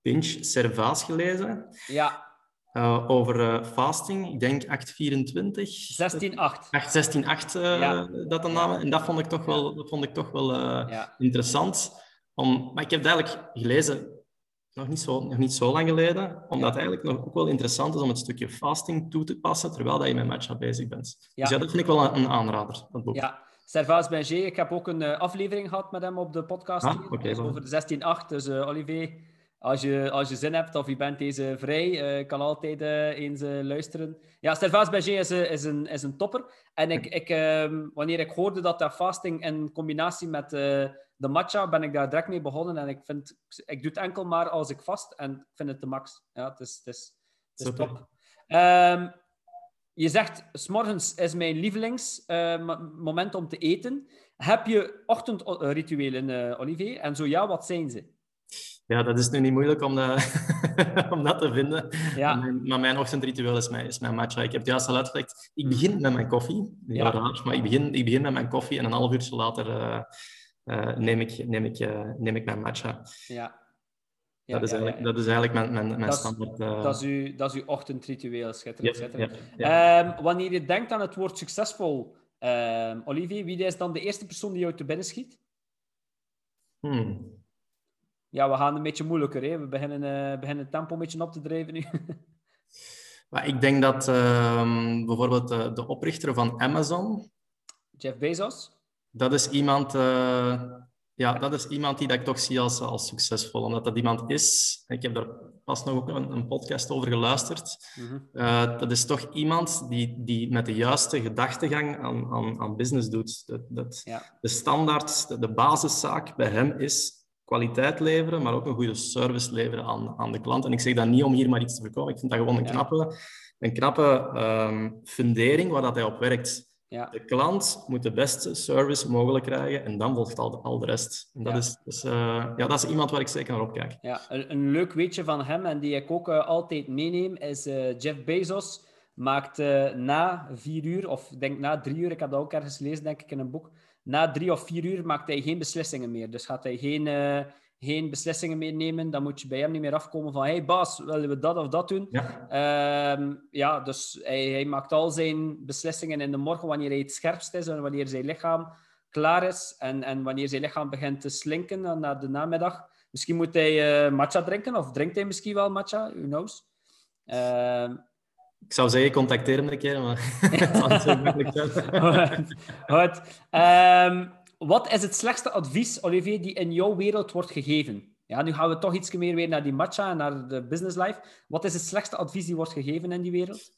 Pinch Servaas gelezen Ja, eh, over eh, fasting. Ik denk 824. 16-8. 8, 16, eh, Ja. dat de naam. En dat vond ik toch wel, dat vond ik toch wel eh, Ja. interessant. Om, maar ik heb het eigenlijk gelezen nog niet zo, nog niet zo lang geleden, omdat het eigenlijk nog ook wel interessant is om het stukje fasting toe te passen terwijl dat je met matcha bezig bent. Ja. Dus dat vind ik wel een, een aanrader, dat boek. Ja, Servaas Benger. Ik heb ook een aflevering gehad met hem op de podcast. Ah, over de 16-8. Dus Olivier, als je, als je zin hebt of je bent deze vrij, eh, kan altijd eh, eens eh, luisteren. Ja, Servaas Benger is, is, een, is een topper. En ik, ik, ehm, wanneer ik hoorde dat dat fasting in combinatie met de matcha, ben ik daar direct mee begonnen. En ik, vind, ik doe het enkel maar als ik vast en ik vind het de max. Ja, het is, het is, het is top. Ehm, je zegt, s'morgens is mijn lievelingsmoment om te eten. Heb je ochtendrituelen, eh, Olivier? En zo ja, wat zijn ze? Ja, dat is nu niet moeilijk om dat, <laughs> om dat te vinden. Ja. Maar, mijn, maar mijn ochtendritueel is mijn, is mijn matcha. Ik heb het juist al uitgelegd. Ik begin met mijn koffie. Ja. raar, maar ik begin, ik begin met mijn koffie en een half uurtje later eh, eh, neem, ik, neem, ik, eh, neem ik mijn matcha. Ja. Ja, dat, is ja, dat is eigenlijk mijn, mijn, mijn Dat is- standaard... Dat is, uw, dat is uw ochtendritueel, schitterend. Ehm, wanneer je denkt aan het woord succesvol, ehm, Olivier, wie is dan de eerste persoon die jou te binnen schiet? Hmm. Ja, we gaan een beetje moeilijker. Hè? We beginnen, eh, beginnen het tempo een beetje op te drijven nu. <laughs> Maar ik denk dat ehm, bijvoorbeeld de, de oprichter van Amazon, Jeff Bezos? dat is iemand... eh, ja, dat is iemand die dat ik toch zie als, als succesvol. Omdat dat iemand is, ik heb daar pas nog ook een, een podcast over geluisterd, mm dat is toch iemand die, die met de juiste gedachtegang aan, aan, aan business doet. Dat, dat De standaard, de, de basiszaak bij hem is kwaliteit leveren, maar ook een goede service leveren aan, aan de klant. En ik zeg dat niet om hier maar iets te verkopen. Ik vind dat gewoon een knappe, een knappe um, fundering waar dat hij op werkt. Ja. De klant moet de beste service mogelijk krijgen en dan volgt al de, al de rest. En dat, is, dus, uh, ja, dat is iemand waar ik zeker naar opkijk. Ja, een, een leuk weetje van hem en die ik ook uh, altijd meeneem is uh, Jeff Bezos maakt na vier uur, of denk na drie uur, ik heb dat ook ergens gelezen denk ik in een boek, na drie of vier uur maakt hij geen beslissingen meer. Dus gaat hij geen, uh, geen beslissingen meer nemen. Dan moet je bij hem niet meer afkomen van hey baas, willen we dat of dat doen? Ja, um, ja dus hij, hij, maakt al zijn beslissingen in de morgen wanneer hij het scherpst is en wanneer zijn lichaam klaar is. En, en wanneer zijn lichaam begint te slinken dan na de namiddag. Misschien moet hij uh, matcha drinken, of drinkt hij misschien wel matcha, who knows. Uh, ik zou zeggen, contacteer hem een keer, maar <laughs> het zo <laughs> Goed. Um, wat is het slechtste advies, Olivier, die in jouw wereld wordt gegeven? Ja, nu gaan we toch iets meer weer naar die matcha en naar de business life. Wat is het slechtste advies die wordt gegeven in die wereld?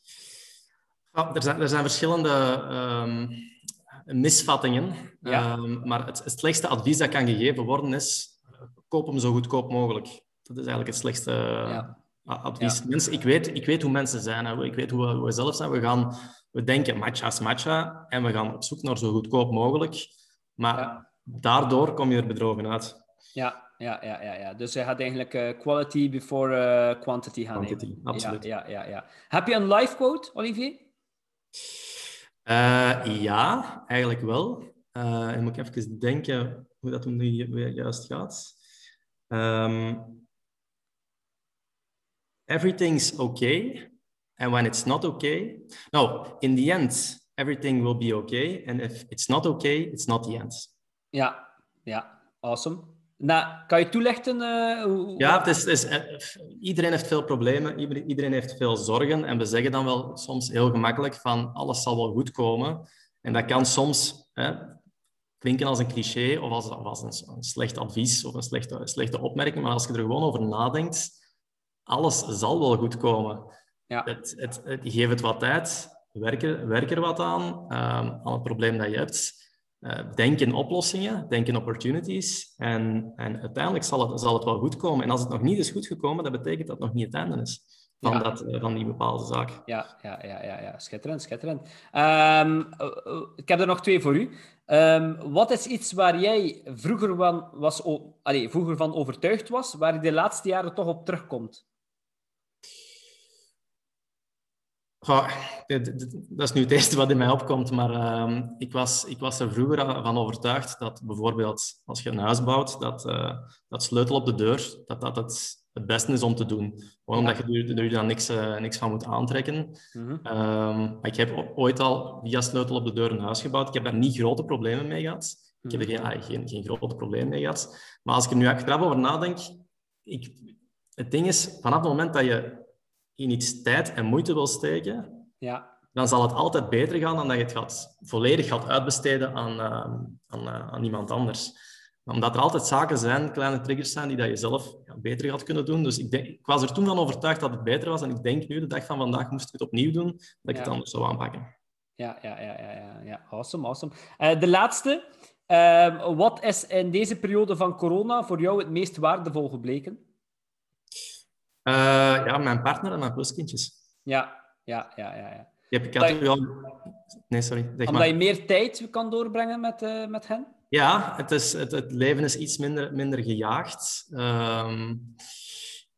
Oh, er, zijn, er zijn verschillende um, misvattingen. Ja. Um, maar het, het, slechtste advies dat kan gegeven worden is: koop hem zo goedkoop mogelijk. Dat is eigenlijk het slechtste ja advies. Mensen, ik, weet, ik weet hoe mensen zijn. Hè. Ik weet hoe we, hoe we, zelf zijn. We, gaan, we denken matcha is matcha en we gaan op zoek naar zo goedkoop mogelijk. Maar daardoor kom je er bedrogen uit. Ja, ja, ja, ja, ja. Dus je gaat eigenlijk uh, quality before uh, quantity gaan quantity, nemen. absoluut. Ja, ja, ja, Heb je een life quote, Olivier? Uh, ja, eigenlijk wel. en moet ik even denken hoe dat nu juist gaat. Um, everything's okay. And when it's not okay, no, in the end, everything will be okay. And if it's not okay, it's not the end. Ja, ja, awesome. Nou, kan je toelichten? Uh, hoe, ja, het is, is, uh, iedereen heeft veel problemen, iedereen heeft veel zorgen. En we zeggen dan wel soms heel gemakkelijk van alles zal wel goed komen. En dat kan soms hè, klinken als een cliché of als, of als een, een, slecht advies of een slechte, slechte opmerking. Maar als je er gewoon over nadenkt, alles zal wel goed komen. Ja. Het, het, het, geef het wat tijd, werk er, werk er wat aan, um, aan het probleem dat je hebt. Uh, denk in oplossingen, denk in opportunities en, en uiteindelijk zal het, zal het wel goed komen. En als het nog niet is goed gekomen, dat betekent dat het nog niet het einde is van, dat, uh, van die bepaalde zaak. Ja, ja, ja, ja, ja. schitterend, schitterend. Um, ik heb er nog twee voor u. Um, wat is iets waar jij vroeger van, was, allez, vroeger van overtuigd was, waar je de laatste jaren toch op terugkomt? Dat is nu het eerste wat in mij opkomt, maar uh, ik, was, ik was er vroeger van overtuigd dat bijvoorbeeld als je een huis bouwt, dat, uh, dat sleutel op de deur, dat dat het, het beste is om te doen. Gewoon omdat je er, dan niks, uh, niks van moet aantrekken. Mm -hmm. ik heb ooit al via sleutel op de deur een huis gebouwd. Ik heb daar niet grote problemen mee gehad. Ik heb er geen, mhm. geen, geen grote problemen mee gehad. Maar als ik er nu achteraf over nadenk, ik, het ding is, vanaf het moment dat je in iets tijd en moeite wil steken, ja. dan zal het altijd beter gaan dan dat je het gaat, volledig gaat uitbesteden aan, uh, aan, uh, aan iemand anders. Omdat er altijd zaken zijn, kleine triggers zijn, die dat je zelf ja, beter gaat kunnen doen. Dus ik, denk, ik was er toen van overtuigd dat het beter was. En ik denk nu, de dag van vandaag, moest ik het opnieuw doen, dat ik het anders zou aanpakken. Ja, ja, ja, ja, ja. ja. Awesome, awesome. Uh, de laatste. Ehm, wat is in deze periode van corona voor jou het meest waardevol gebleken? Uh, ja, mijn partner en mijn pluskindjes. Ja, ja, ja, ja. ja. Je hebt, ik had Nee, sorry. Zeg Omdat maar. je meer tijd kan doorbrengen met, uh, met hen? Ja, het, is, het, het, leven is iets minder, minder gejaagd. Um,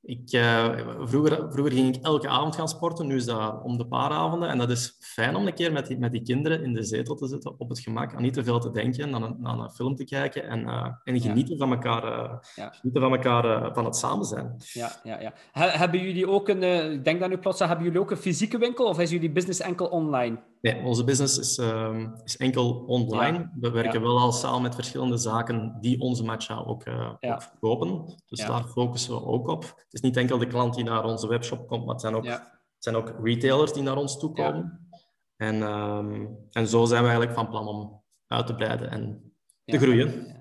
ik, uh, vroeger, vroeger ging ik elke avond gaan sporten, nu is dat om de paar avonden. En dat is fijn om een keer met die, met die kinderen in de zetel te zitten, op het gemak, aan niet te veel te denken, aan een, aan een film te kijken en, uh, en genieten van elkaar, uh, ja. genieten van, elkaar van het samen zijn. Ja, ja, ja. hebben jullie ook een, ik denk dat nu plots, hebben jullie ook een fysieke winkel of is jullie business enkel online? Nee, onze business is, uh, is enkel online. Ja. We werken wel al samen met verschillende zaken die onze matcha ook, ook verkopen. Dus daar focussen we ook op. Het is niet enkel de klant die naar onze webshop komt, maar het zijn ook, het zijn ook retailers die naar ons toe komen. En, um, en zo zijn we eigenlijk van plan om uit te breiden en te groeien.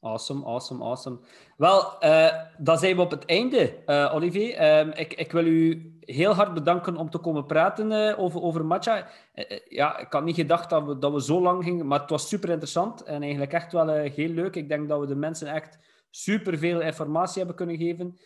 Awesome, awesome, awesome. Wel, uh, dan zijn we op het einde, uh, Olivier. Ehm, ik, ik, wil u heel hard bedanken om te komen praten uh, over, over matcha. ja, ik had niet gedacht dat we, dat we zo lang gingen, maar het was super interessant en eigenlijk echt wel heel leuk. Ik denk dat we de mensen echt super veel informatie hebben kunnen geven.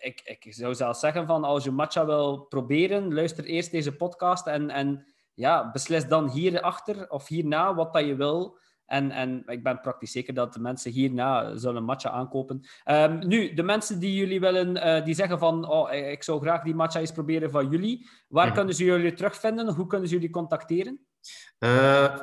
Ik, ik zou zelfs zeggen van als je matcha wil proberen, luister eerst deze podcast en, en ja, beslis dan hierachter of hierna wat dat je wil. En, en ik ben praktisch zeker dat de mensen hierna zullen matcha aankopen. Um, nu, de mensen die jullie willen, uh, die zeggen van oh, ik zou graag die matcha eens proberen van jullie. Waar mhm. kunnen ze jullie terugvinden? Hoe kunnen ze jullie contacteren? Uh,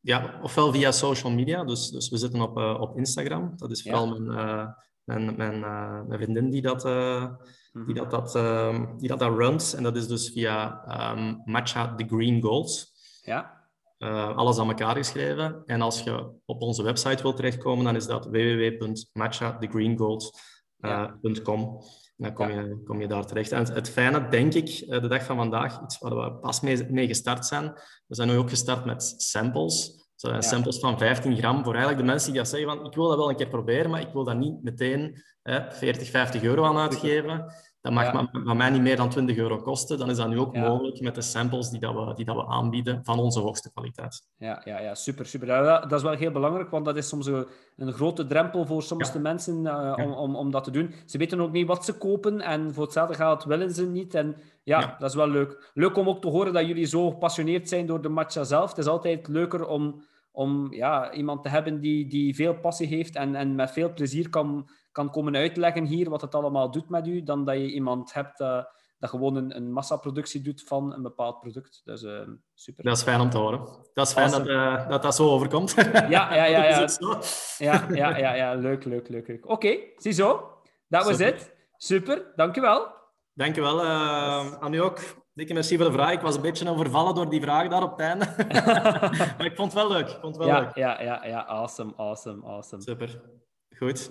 ja, ofwel via social media. Dus, dus we zitten op, uh, op Instagram. Dat is vooral mijn, mijn, mijn, mijn, vriendin die dat, mhm. die, dat, dat, ehm, die dat, dat runt. En dat is dus via um, Matcha The Green Goals. Ja. Uh, alles aan elkaar geschreven. En als je op onze website wilt terechtkomen, dan is dat www.matchathegreengold.com. Dan kom, je, kom je daar terecht. En het, fijne, denk ik, eh, de dag van vandaag, iets waar we pas mee, mee gestart zijn. We zijn nu ook gestart met samples. Ja. Samples van 15 gram voor eigenlijk de mensen die zeggen van ik wil dat wel een keer proberen, maar ik wil dat niet meteen hè, 40, 50 euro aan uitgeven. Dat mag ja. bij mij niet meer dan 20 euro kosten. Dan is dat nu ook mogelijk met de samples die, dat we, die dat we aanbieden van onze hoogste kwaliteit. Ja, ja, ja super, super. Dat is wel heel belangrijk, want dat is soms een, een grote drempel voor sommige mensen uh, om, om, om dat te doen. Ze weten ook niet wat ze kopen en voor hetzelfde geld willen ze niet. En ja, dat is wel leuk. Leuk om ook te horen dat jullie zo gepassioneerd zijn door de matcha zelf. Het is altijd leuker om, om ja, iemand te hebben die, die veel passie heeft en, en met veel plezier kan kan komen uitleggen hier wat het allemaal doet met u, dan dat je iemand hebt uh, dat gewoon een, een massaproductie doet van een bepaald product. Dus uh, super. Dat is fijn om te horen. Dat is fijn dat, uh, dat dat zo overkomt. Ja, ja, ja. Ja, <laughs> ja, ja, ja, ja. leuk, leuk, leuk. leuk. Oké, okay, ziezo. Dat was het. Super, dankjewel. Dankjewel. Aan u ook. Dikke merci voor de vraag. Ik was een beetje overvallen door die vraag daar op het einde. <laughs> maar ik vond het wel leuk. Ik vond het wel ja, leuk. Ja, ja, ja. Awesome, awesome, awesome. Super. Goed.